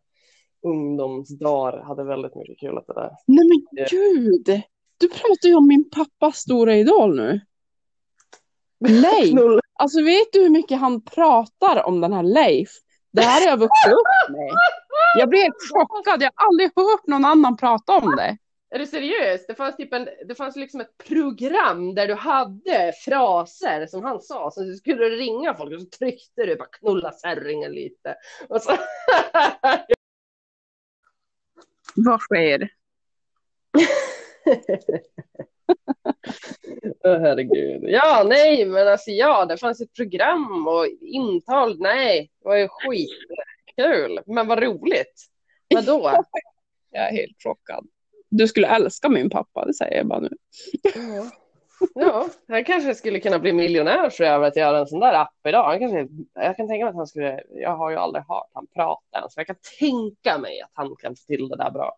ungdomsdagar. Hade väldigt mycket kul åt det där. Nej men gud! Du pratar ju om min pappas stora idol nu. <laughs> Leif! Alltså vet du hur mycket han pratar om den här Leif? Det här har jag vuxit upp med. Jag blev helt chockad. Jag har aldrig hört någon annan prata om det. Är du seriös? Det fanns, typ en, det fanns liksom ett program där du hade fraser som han sa. Så du skulle ringa folk och så tryckte du bara knulla kärringen lite. Och så... <laughs> Vad sker? <laughs> Åh, herregud. Ja, nej, men alltså ja, det fanns ett program och intal. Nej, det var ju skitkul. Men vad roligt. Vadå? <laughs> Jag är helt chockad. Du skulle älska min pappa, det säger jag bara nu. Ja. Ja, han kanske skulle kunna bli miljonär jag över att göra en sån där app idag. Han kanske, jag kan tänka mig att han skulle, jag har ju aldrig hört han prata än, så jag kan tänka mig att han kan få till det där bra.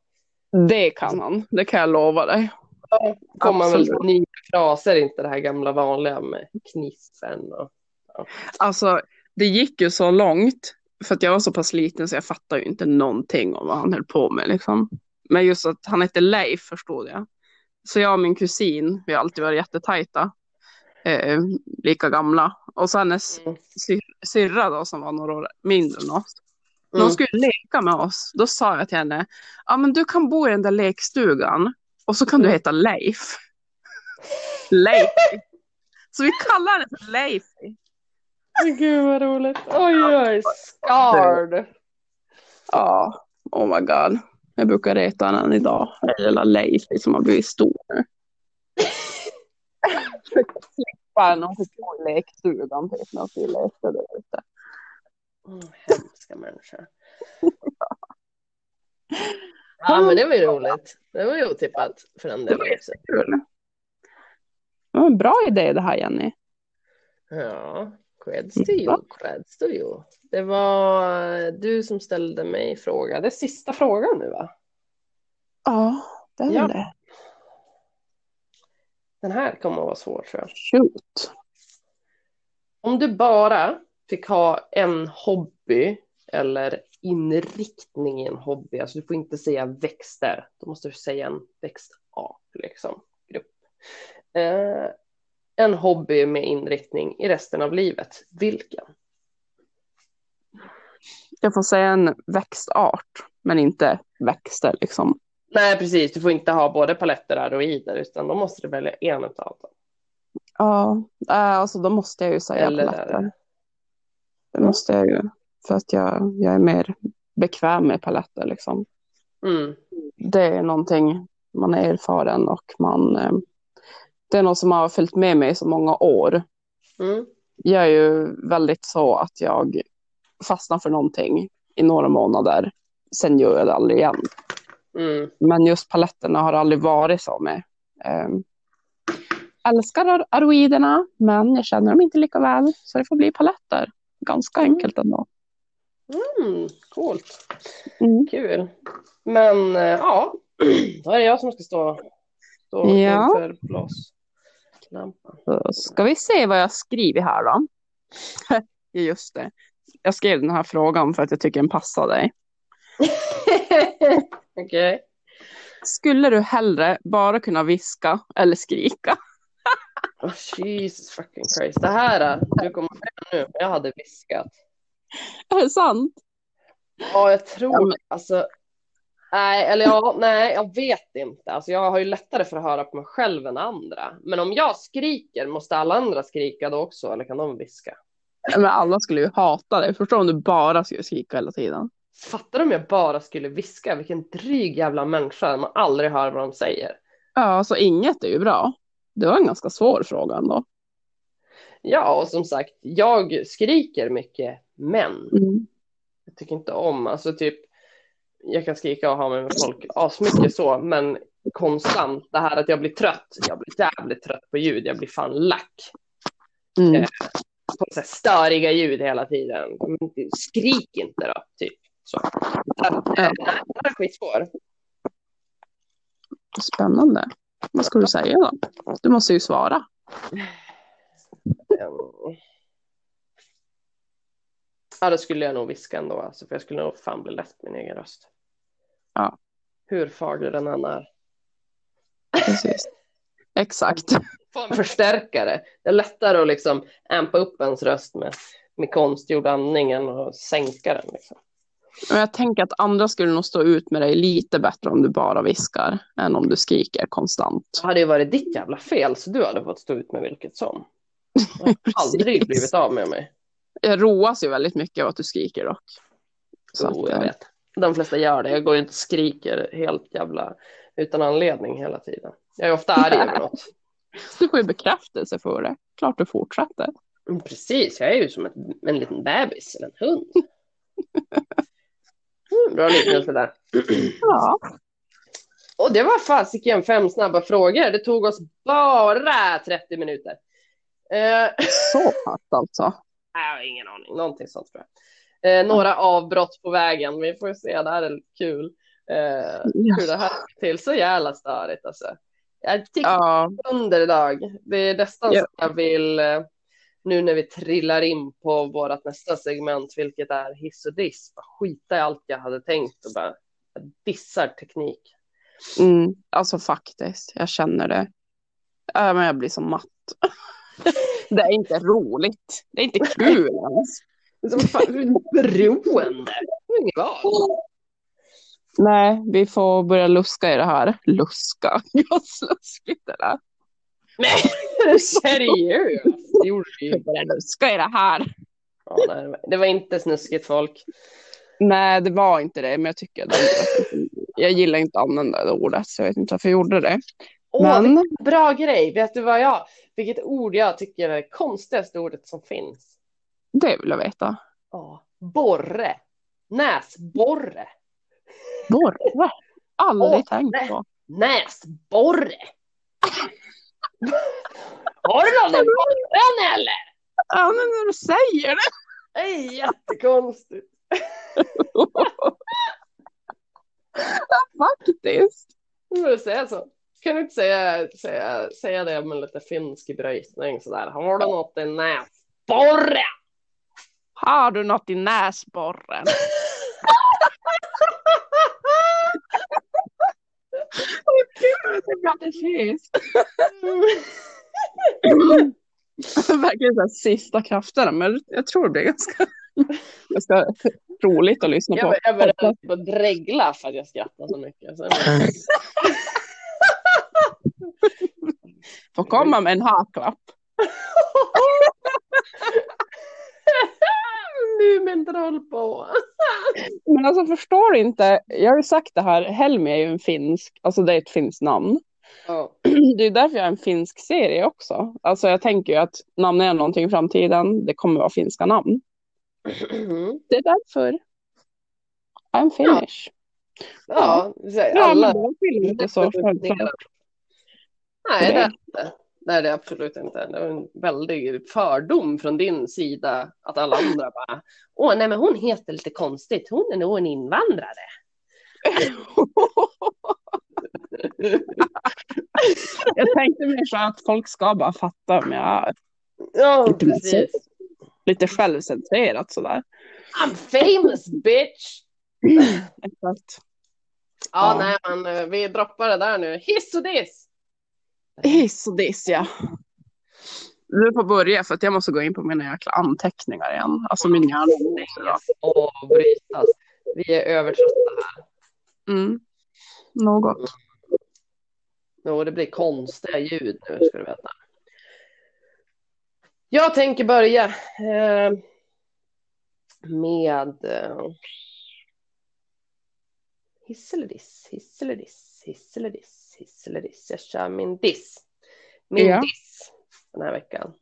Det kan han, det kan jag lova dig. Ja, kommer väl nya fraser, inte det här gamla vanliga med kniffen och Alltså, det gick ju så långt, för att jag var så pass liten så jag fattade ju inte någonting om vad han höll på med liksom. Men just att han hette Leif förstod jag. Så jag och min kusin, vi har alltid varit jättetajta. Eh, lika gamla. Och sen hennes Mm. sy- syrra då som var några år mindre än oss. När Mm. hon skulle leka med oss, då sa jag till henne, ja men du kan bo i den där lekstugan och så kan du Mm. heta Leif. <laughs> Leif. Så vi kallar henne för Leif. Gud vad roligt. Oj, oj, scarred. Ja, oh my god. Jag brukar reta än idag. Lilla Leif som har blivit stor nu. Fick gå i lekstugan typ när vi lekte där ute. Mm, hemska människor. Ja, men det var ju roligt. Det var ju otippat för den delen också. Det var en bra idé det här Jenny. Ja, creds to you, creds to you. Det var du som ställde mig fråga. Det är sista frågan nu va? Ja, det är Ja. det. Den här kommer att vara svår tror jag. Shoot. Om du bara fick ha en hobby eller inriktning i en hobby, alltså du får inte säga växter, då måste du säga en växtart, liksom, grupp. Eh, en hobby med inriktning i resten av livet, vilken? Jag får säga en växtart, men inte växter liksom. Nej, precis, du får inte ha både paletter och aroider, utan då måste du välja en av dem. Ja, äh, alltså då måste jag ju säga Eller- paletter. Det måste jag ju. För att jag, jag är mer bekväm med paletter liksom. Mm. Det är någonting man är erfaren och man eh, det är något som har följt med mig i så många år. Mm. Jag är ju väldigt så att jag fastnar för någonting i några månader. Sen gör jag det aldrig igen. Mm. Men just paletterna har aldrig varit så med. Um, älskar ar- aroiderna, men jag känner dem inte lika väl. Så det får bli paletter. Ganska Mm. enkelt ändå. Mm. Coolt. Mm. Kul. Men eh, ja, <clears throat> då är det jag som ska stå, stå Ja. inför blåslampan. Så ska vi se vad jag skriver här då. <laughs> Just det. Jag skrev den här frågan för att jag tycker den passar dig. <laughs> Okej. Skulle du hellre bara kunna viska eller skrika? <laughs> Oh, Jesus fucking Christ. Det här, eh, du kommer fram nu, jag hade viskat. Är det sant? Ja, jag tror Ja, men- alltså. Nej, eller ja, nej, jag vet inte. Alltså, jag har ju lättare för att höra på mig själv än andra. Men om jag skriker, måste alla andra skrika då också? Eller kan de viska? Men alla skulle ju hata dig. Förstår om du bara skulle skrika hela tiden. Fattar du om jag bara skulle viska? Vilken dryg jävla människa. Man aldrig hör vad de säger. Ja, alltså inget är ju bra. Det var en ganska svår fråga ändå. Ja, och som sagt, jag skriker mycket, men Mm. jag tycker inte om, alltså typ, jag kan skrika och ha mig med folk asmycket så, men konstant det här att jag blir trött, jag blir jävligt trött på ljud, jag blir fan lack Mm. Eh. på så här störiga ljud hela tiden. Men Skrik inte då, typ. Så. att, eh, det är skitsvår. Spännande. Vad ska du säga då? Du måste ju svara. Um, Ja, då skulle jag nog viska ändå, alltså, för jag skulle nog fan bli less på min egen röst. Ja. Hur fager den än är. Precis. <laughs> Exakt. Få en förstärkare. Det är lättare att liksom ampa upp ens röst med, med konstgjord andning än att sänka den. Liksom. Och jag tänker att andra skulle nog stå ut med dig lite bättre om du bara viskar än om du skriker konstant. Det hade ju varit ditt jävla fel, så du hade fått stå ut med vilket som. <laughs> Jag har aldrig blivit av med mig. Jag roas ju väldigt mycket av att du skriker dock. Så att, jag vet. De flesta gör det. Jag går ju inte och skriker helt jävla utan anledning hela tiden. Jag är ofta arg över <laughs> något. Du får ju bekräftelse för det. Klart du fortsätter. Mm, Precis, jag är ju som en, en liten bebis eller en hund. <laughs> Mm, bra liknelse där. Ja. Och det var fasiken fem snabba frågor. Det tog oss bara 30 minuter. Eh, <laughs> Så pass alltså. jag har ingen aning, någonting sånt tror jag. Eh, några avbrott på vägen, vi får se, det här är kul. Eh, hur det här gick till, så jävla störigt alltså. Jag tycker Ja, under idag. Det är nästan Ja. så jag vill, eh, nu när vi trillar in på vårt nästa segment, vilket är hiss och diss, skita i allt jag hade tänkt och bara jag dissar teknik. mm, alltså faktiskt. Jag känner det. Äh, men jag blir så matt. <laughs> Det är inte roligt. Det är inte kul ens. Det är som fan, beroende. Inget val. Nej, vi får börja luska i det här. Luska? <laughs> Ja, sluskigt det där. Nej, är du seriös? Det gjorde vi ju. börjar luska i det här. Ja, nej, det var- inte snuskigt folk. Nej, det var inte det, men jag tycker det. Jag gillar inte att använda det ordet, så jag vet inte varför jag gjorde det. Åh, Men bra grej. Vet du vad jag, vilket ord jag tycker är det konstigaste ordet som finns? Det vill jag veta. Ja, borre. Näsborre. Borre? Aldrig Åh, tänkt på. Näsborre. Har du någon i borren eller? Ja, men när du säger det. Det är jättekonstigt. <laughs> Faktiskt. Nu får du säga så. Kan du inte säga, säga, säga det med lite finsk brytning sådär. Har du något i näsborren? Har du något i näsborren? Gud, det blir precis. Verkligen så här sista krafterna, men jag tror det blir ganska, ganska roligt att lyssna på. Jag, jag började typ att dregla för att jag skrattar så mycket. Så, Får komma med en haklapp. <laughs> Mumintroll på. Men alltså förstår du inte, jag har ju sagt det här, Helmi är ju en finsk, alltså det är ett finskt namn. Ja. Det är därför jag är en finsk serie också. Alltså jag tänker ju att namn är någonting i framtiden, det kommer vara finska namn. Det är därför. I'm Finnish. Ja, så Ja, alla. men det är så. Nej, det är inte. Nej, det är absolut inte. Det var en väldig fördom från din sida att alla andra bara, åh nej men hon heter lite konstigt, hon är nog en invandrare. <laughs> jag tänkte mer så att folk ska bara fatta om jag är Ja, precis. lite självcentrerat sådär. I'm famous bitch. <clears throat> Exakt. Ja, Ja. nej men eh, vi droppar det där nu. Hiss och diss. Hiss och diss ja. Du får börja för att jag måste gå in på mina jäkla anteckningar igen. Alltså min hjärna. då. Avbrytas. Vi är övertrötta här. Mm. Något. Jo, det blir konstiga ljud nu ska du veta. Jag tänker börja eh, med eh, hiss eller diss, hiss eller diss, hiss eller diss, hiss eller diss. Jag kör min diss. Min Ja. diss den här veckan.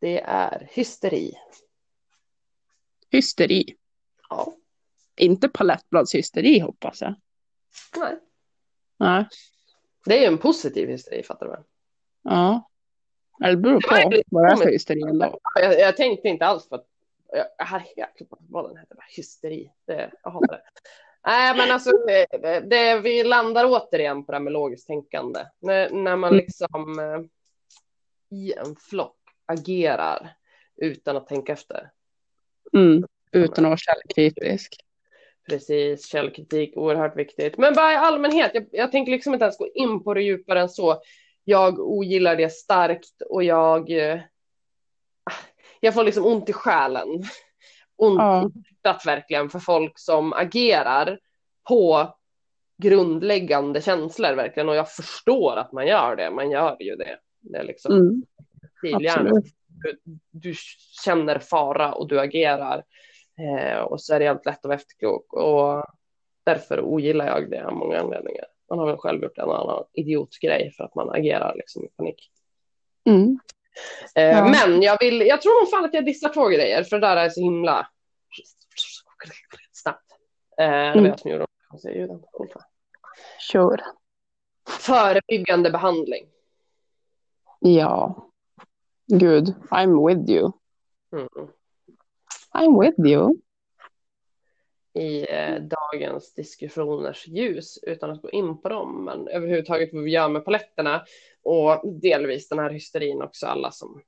Det är hysteri. Hysteri. Ja, Inte palettbladshysteri hoppas jag. nej. Nej. Det är ju en positiv hysteri, fattar du väl? Ja. Eller Det beror på vad det är för hysteri ändå. Jag, jag tänkte inte alls på att jag, jag glömt vad den hette. Bara Hysteri. Det, jag hatar det. Nej, men alltså det, det, vi landar återigen på det här med logiskt tänkande. När, när man Mm. liksom eh, i en flock agerar utan att tänka efter. Mm. Utan att vara källkritisk. Precis, källkritik, oerhört viktigt. Men bara i allmänhet, jag, jag tänker liksom inte ens gå in på det djupare än så. Jag ogillar det starkt och jag, eh, jag får liksom ont i själen. Ont Ja. i hjärtat verkligen för folk som agerar på grundläggande känslor verkligen. Och jag förstår att man gör det, man gör ju det. Det är liksom Mm. Du, du känner fara och du agerar. Eh, och så är det jävligt lätt att vara efterklok. Och därför ogillar jag det av många anledningar. Man har väl själv gjort en annan idiotgrej för att man agerar liksom i panik. Mm. Eh, Ja. Men jag, vill, jag tror nog fan att jag dissar två grejer för det där är så himla snabbt. Eh, det var Mm. jag som gjorde ljuden. Sure. Förebyggande behandling. Ja. Gud, I'm with you. Mm. I'm with you. I eh, dagens diskussioners ljus utan att gå in på dem, men överhuvudtaget vad vi gör med paletterna och delvis den här hysterin också, alla som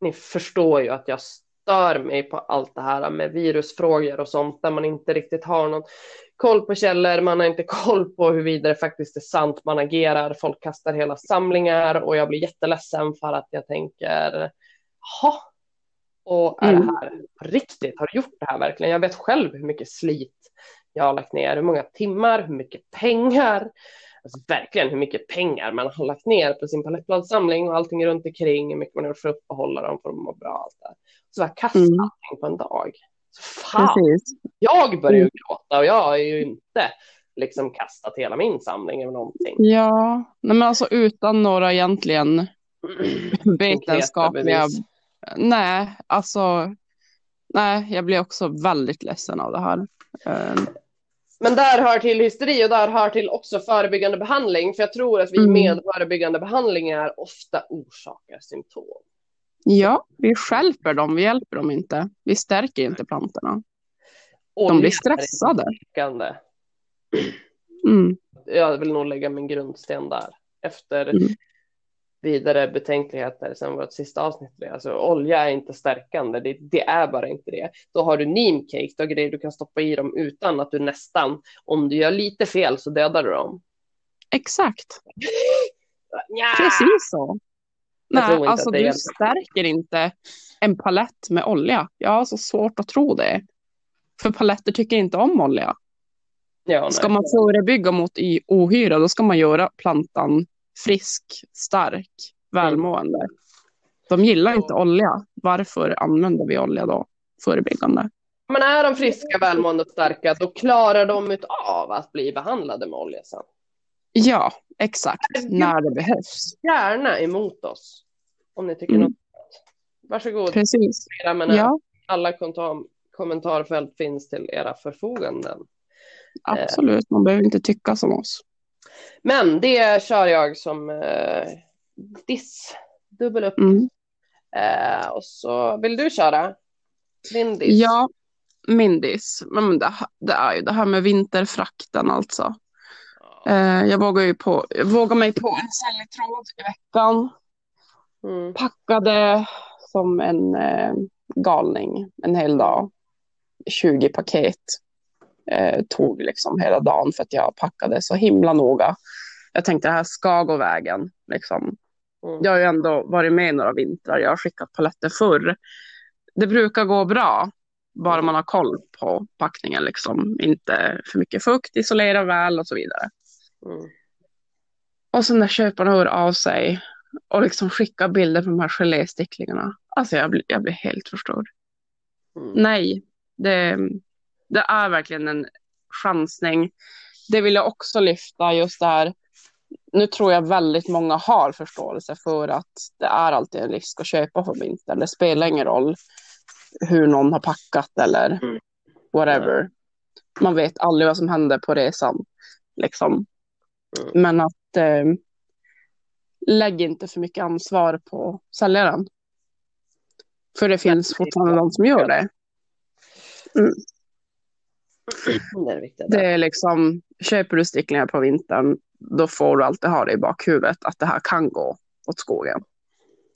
ni förstår ju att jag stör mig på allt det här med virusfrågor och sånt där man inte riktigt har någon koll på källor, man har inte <laughs> koll på huruvida det faktiskt är sant man agerar, folk kastar hela samlingar och jag blir jätteledsen för att jag tänker, jaha, och är Mm. det här på riktigt? Har du gjort det här verkligen? Jag vet själv hur mycket slit jag har lagt ner, hur många timmar, hur mycket pengar, alltså verkligen hur mycket pengar man har lagt ner på sin palettbladssamling och allting runt omkring, hur mycket man har gjort för att uppehålla dem för att mår bra. Allt det. Så jag kastar Mm. allting på en dag. Så fan, Precis. jag börjar ju Mm. gråta och jag har ju inte liksom kastat hela min samling eller någonting. Ja, nej men alltså utan några egentligen vetenskapliga... bevis. Nej, alltså... Nej, jag blir också väldigt ledsen av det här. Ehm, Men där hör till hysteri och där hör till också förebyggande behandling. För jag tror att vi Mm. med förebyggande behandlingar ofta orsakar symptom. ja, vi stjälper dem, vi hjälper dem inte. Vi stärker inte plantorna. De Olja blir stressade. Mm. Jag vill nog lägga min grundsten där. Efter Mm. Vidare betänkligheter sen vårt sista avsnitt. Alltså, olja är inte stärkande, det, det är bara inte det. Då har du neemcake, då har grejer du kan stoppa i dem utan att du nästan, om du gör lite fel så dödar du dem. Exakt, Nja! precis så. Nej, alltså du hjälper. stärker inte en palett med olja. Jag har så svårt att tro det. För paletter tycker inte om olja. Ja. Ska man förebygga mot i ohyra, då ska man göra plantan frisk, stark, välmående. De gillar inte olja. Varför använder vi olja då? Förebyggande. Men är de friska, välmående och starka, då klarar de av att bli behandlade med olja sen. Ja, exakt. När det behövs. Gärna emot oss. Om ni tycker Mm. något. Varsågod. Precis. Jag menar, Ja, Alla kommentarfält finns till era förfoganden. absolut. Man behöver inte tycka som oss. Men det kör jag som eh, diss. Dubbel upp. Mm. Eh, och så vill du köra din diss? Ja, min diss. Men det, det är ju det här med vinterfrakten alltså. Eh, jag vågar ju på, jag vågar mig på en säljtråd i veckan. Mm. Packade som en eh, galning en hel dag. 20 paket. Eh, tog liksom hela dagen för att jag packade så himla noga. Jag tänkte det här ska gå vägen. Liksom. Mm. Jag har ju ändå varit med några vintrar. Jag har skickat paletter förr. Det brukar gå bra. Bara man har koll på packningen. Liksom. Inte för mycket fukt, isolera väl och så vidare. Mm. Och sen när köparna hör av sig och liksom skickar bilder på de här gelésticklingarna. Alltså jag blir, jag blir helt förstörd. Mm. Nej, det, det är verkligen en chansning. Det vill jag också lyfta just det här. Nu tror jag väldigt många har förståelse för att det är alltid en risk att köpa på vintern. Det spelar ingen roll hur någon har packat eller Mm. whatever. Man vet aldrig vad som händer på resan. Liksom. Mm. Men att eh, lägg inte för mycket ansvar på säljaren. För det finns fortfarande de som gör det. Det är. Det liksom, köper du sticklingar på vintern, då får du alltid ha det i bakhuvudet att det här kan gå åt skogen.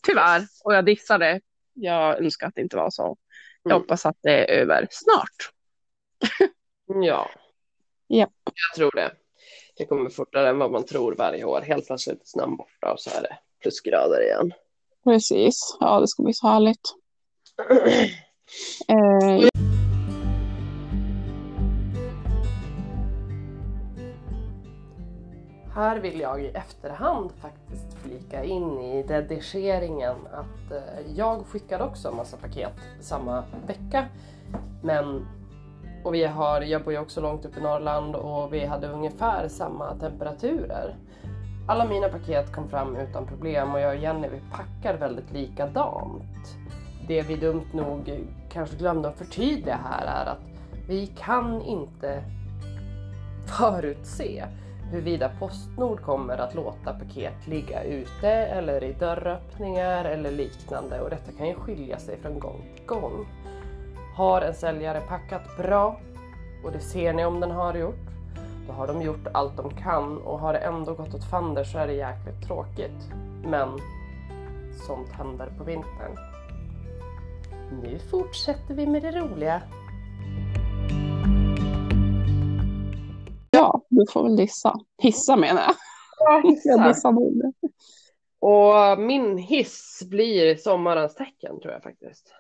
Tyvärr, och jag dissar det. Jag önskar att det inte var så. Jag Mm. hoppas att det är över snart. <laughs> Ja. Ja. Jag tror det. Det kommer fortare än vad man tror varje år. Helt plötsligt är snön borta och så är det plusgrader igen. Precis, ja det ska bli så härligt. <clears throat> Eh, Här vill jag i efterhand faktiskt flika in i redigeringen att eh, jag skickade också en massa paket samma vecka. Men Och vi har, jag bor ju också långt upp i Norrland och vi hade ungefär samma temperaturer. Alla mina paket kom fram utan problem och jag och Jenny vi packar väldigt likadant. Det vi dumt nog kanske glömde att förtydliga här är att vi kan inte förutse huruvida Postnord kommer att låta paket ligga ute eller i dörröppningar eller liknande och detta kan ju skilja sig från gång till gång. Har en säljare packat bra och det ser ni om den har gjort, då har de gjort allt de kan och har det ändå gått åt fander så är det jäkligt tråkigt. Men sånt händer på vintern. Nu fortsätter vi med det roliga. Du får väl dissa. Hissa menar jag. Ja, <laughs> Jag dissar nog. Och min hiss blir sommarens tecken tror jag faktiskt.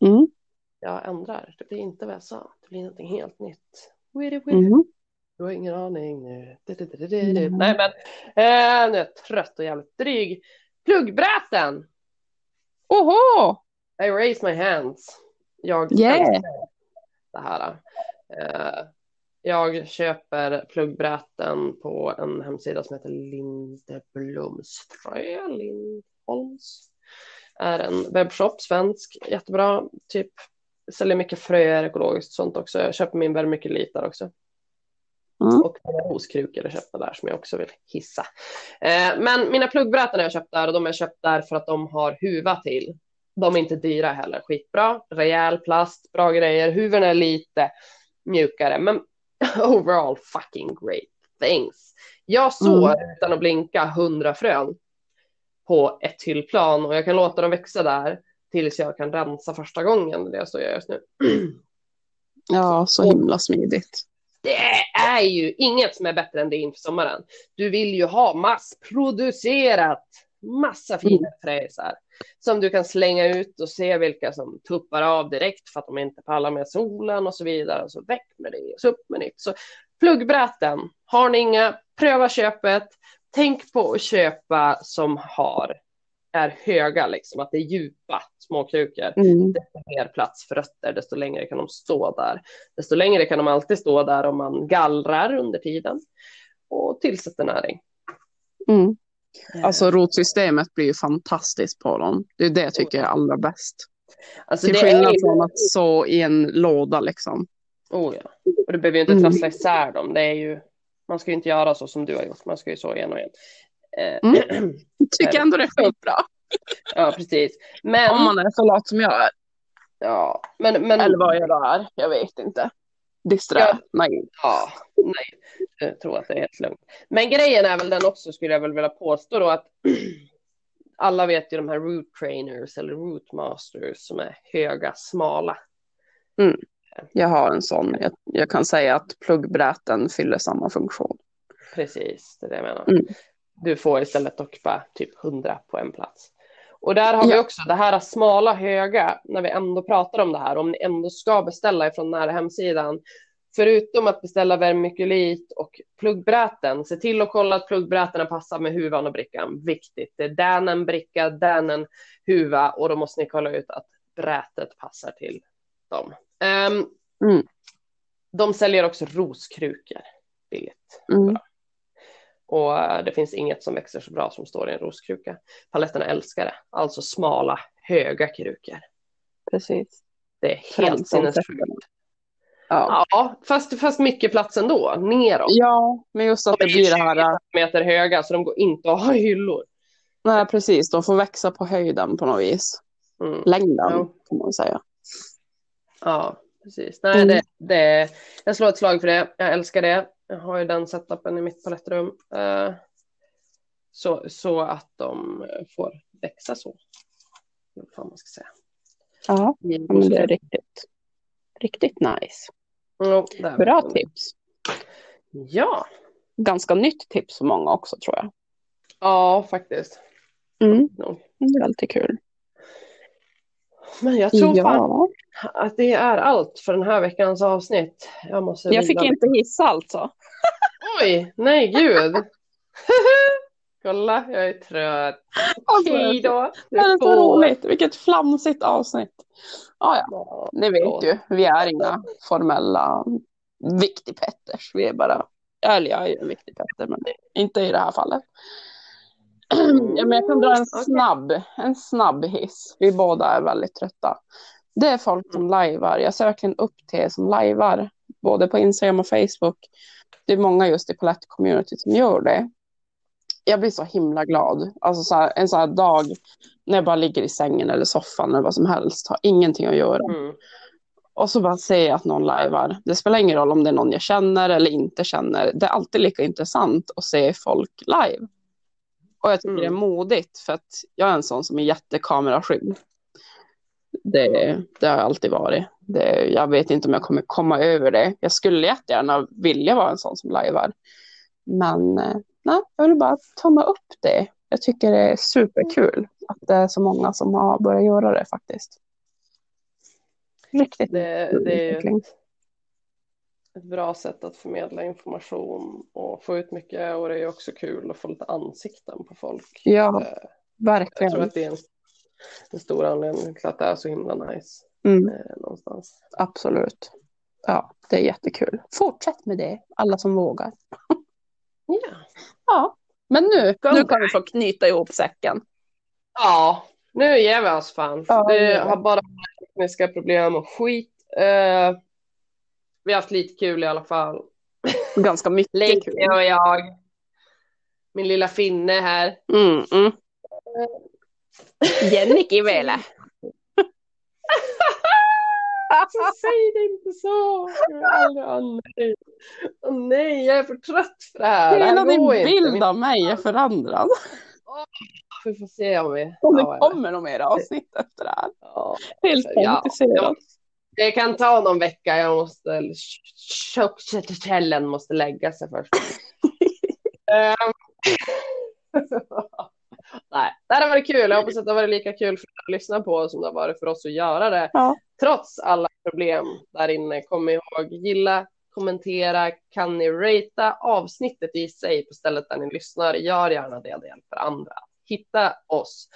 Mm. Jag ändrar. Det blir inte vad jag sa. Det blir någonting helt nytt. Witty, witty. Mm. Du har ingen aning nu. Mm. Nej men eh, nu är jag trött och jävligt dryg. Pluggbräten! Oho! I raise my hands. Jag Yeah. det här. Eh, jag köper pluggbräten på en hemsida som heter Lindeblomströ. Lindholms. Är en webbshop, svensk, jättebra. Typ säljer mycket fröer, ekologiskt sånt också. Jag köper min vermiculit där också. Mm. Och roskrukor jag köpte där som jag också vill hissa. Eh, men mina pluggbräten har jag köpt där och de har jag köpt där för att de har huva till. De är inte dyra heller, skitbra. Rejäl plast, bra grejer. Huven är lite mjukare, men <laughs> overall fucking great things. Jag sår utan att blinka 100 frön på ett hyllplan och jag kan låta dem växa där tills jag kan rensa första gången. Det är så jag gör just nu. <clears throat> Ja, så himla smidigt. Det är ju inget som är bättre än det inför sommaren. Du vill ju ha massproducerat massa fina fräsar som du kan slänga ut och se vilka som tuppar av direkt för att de inte pallar med solen och så vidare. Och så väck med det och så upp med nytt. Så pluggbräten, har ni inga, pröva köpet. Tänk på att köpa som har är höga, liksom, att det är djupa småkrukor Mm. desto mer plats för rötter, desto längre kan de stå där. Desto längre kan de alltid stå där om man gallrar under tiden och tillsätter näring. Mm. Alltså rotsystemet blir ju fantastiskt på dem. Det är det jag tycker är allra bäst. Alltså, Till det skillnad är, från att så i en låda liksom. oh, ja. Och du behöver ju inte Mm. trassla isär dem. Det är ju, man ska ju inte göra så som du har gjort, man ska ju så en och en. Eh, Mm. <clears throat> Tycker ändå det är skitbra. ja, precis. Men, Om man är så lat som jag är. ja, men, men Eller vad jag är. Jag vet inte. Disträ. Ja. Nej. Ja, nej, jag tror att det är helt lugnt. Men grejen är väl den också, skulle jag väl vilja påstå då, att <clears throat> alla vet ju de här root trainers eller root masters som är höga, smala. Jag har en sån. Jag, jag kan säga att pluggbräten fyller samma funktion. Precis, det är det jag menar. Mm. Du får istället docka typ 100 på en plats. Och där har vi Ja. också det här smala, höga, när vi ändå pratar om det här, om ni ändå ska beställa ifrån här hemsidan, förutom att beställa vermiculit och pluggbräten, se till att kolla att pluggbrätena passar med huvan och brickan. Viktigt. Det är den en bricka, den en huva och då måste ni kolla ut att brätet passar till dem. Ehm, Mm. De säljer också roskrukor billigt. Mm. Och eh, det finns inget som växer så bra som står i en roskruka. Paletterna älskar det. Alltså smala, höga krukor. Precis. Det är helt sinnessjukt. Ja. Ja, fast, fast mycket plats ändå. Neråt. ja, men just att det De är blir det här. 20 meter höga så de går inte att ha hyllor. Nej, precis. De får växa på höjden på något vis. Mm. Längden Ja. kan man säga. Ja, precis. Nej, Mm. det, det, jag slår ett slag för det. Jag älskar det. Jag har ju den setupen i mitt palettrum. Eh, så, så att de får växa så. Vad fan man ska säga. Ja, men det är riktigt, riktigt nice. Det är Bra verkligen- tips. Ja, Ganska nytt tips för många också tror jag. ja faktiskt. Mm. Det är alltid kul. Men jag tror fan Ja, att det är allt för den här veckans avsnitt. Jag, måste jag fick inte hissa alltså. Oj, nej gud. <laughs> Kolla, jag är trött. Alltså, Hej då. det är så roligt. Vilket flamsigt avsnitt. Ah, ja, Ja, ni vet ju. Vi är inga formella viktigpetters. Vi är bara, eller jag är ju en viktigpetter, men inte i det här fallet. <clears throat> Ja, men jag kan dra en Okej. snabb, en snabb hiss. Vi båda är väldigt trötta. Det är folk som lajvar. Jag ser verkligen upp till er som lajvar. Både på Instagram och Facebook. Det är många just i palett-community som gör det. Jag blir så himla glad. Alltså så här, en sån här dag när jag bara ligger i sängen eller soffan eller vad som helst. Har ingenting att göra. Mm. Och så bara ser jag att någon lajvar. Det spelar ingen roll om det är någon jag känner eller inte känner. Det är alltid lika intressant att se folk live. Och jag tycker Mm. det är modigt för att jag är en sån som är jättekameraskydd. Det, det har alltid varit. Det, jag vet inte om jag kommer komma över det. Jag skulle jättegärna vilja vara en sån som lajvar. Men eh, nej, jag vill bara tumma upp det. Jag tycker det är superkul att det är så många som har börjat göra det faktiskt. Riktigt Det, det är ju ett bra sätt att förmedla information och få ut mycket och det är också kul att få lite ansikten på folk. Ja, Eh, Jag tror verkligen. att det är en, en stor anledning till att det är så himla nice Mm, eh, någonstans. absolut. Ja, det är jättekul. Fortsätt med det, alla som vågar. <laughs> Ja. Ja, men nu, nu kan vi få knyta ihop säcken. ja, nu ger vi oss fan. Ja, det har bara tekniska problem och skit. Eh, vi har haft lite kul i alla fall. <laughs> Ganska mycket Leke kul. och jag. Min lilla finne här. Mm, mm. Jenniky vielä. Säg det inte så! Åh nej. Åh nej, jag är för trött för det här. Det Hela här din inte. bild av mig är förändrad. Vi får se om vi... Om det Ja, kommer något mer avsnitt efter det här. Ja. Helt Ja. komplicerat. Det kan ta någon vecka. Jag måste... Måste lägga sig först. <laughs> Ehm. <laughs> Nej, det här har varit kul. Jag hoppas att det har varit lika kul för att lyssna på som det har varit för oss att göra det. Ja. Trots alla problem där inne. Kom ihåg, gilla, kommentera, kan ni ratea avsnittet i sig på stället där ni lyssnar. Gör gärna det, det hjälper andra hitta oss.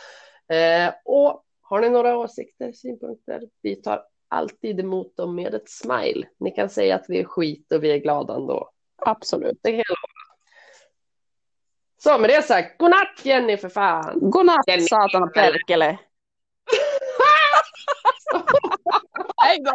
Eh, och har ni några åsikter, synpunkter, vi tar alltid emot dem med ett smile. Ni kan säga att vi är skit och vi är glada ändå. Absolut. Det kan jag. Så med det sagt, godnatt Jenny för fan. Godnatt Jenny. satan perkele. <laughs> Hej då.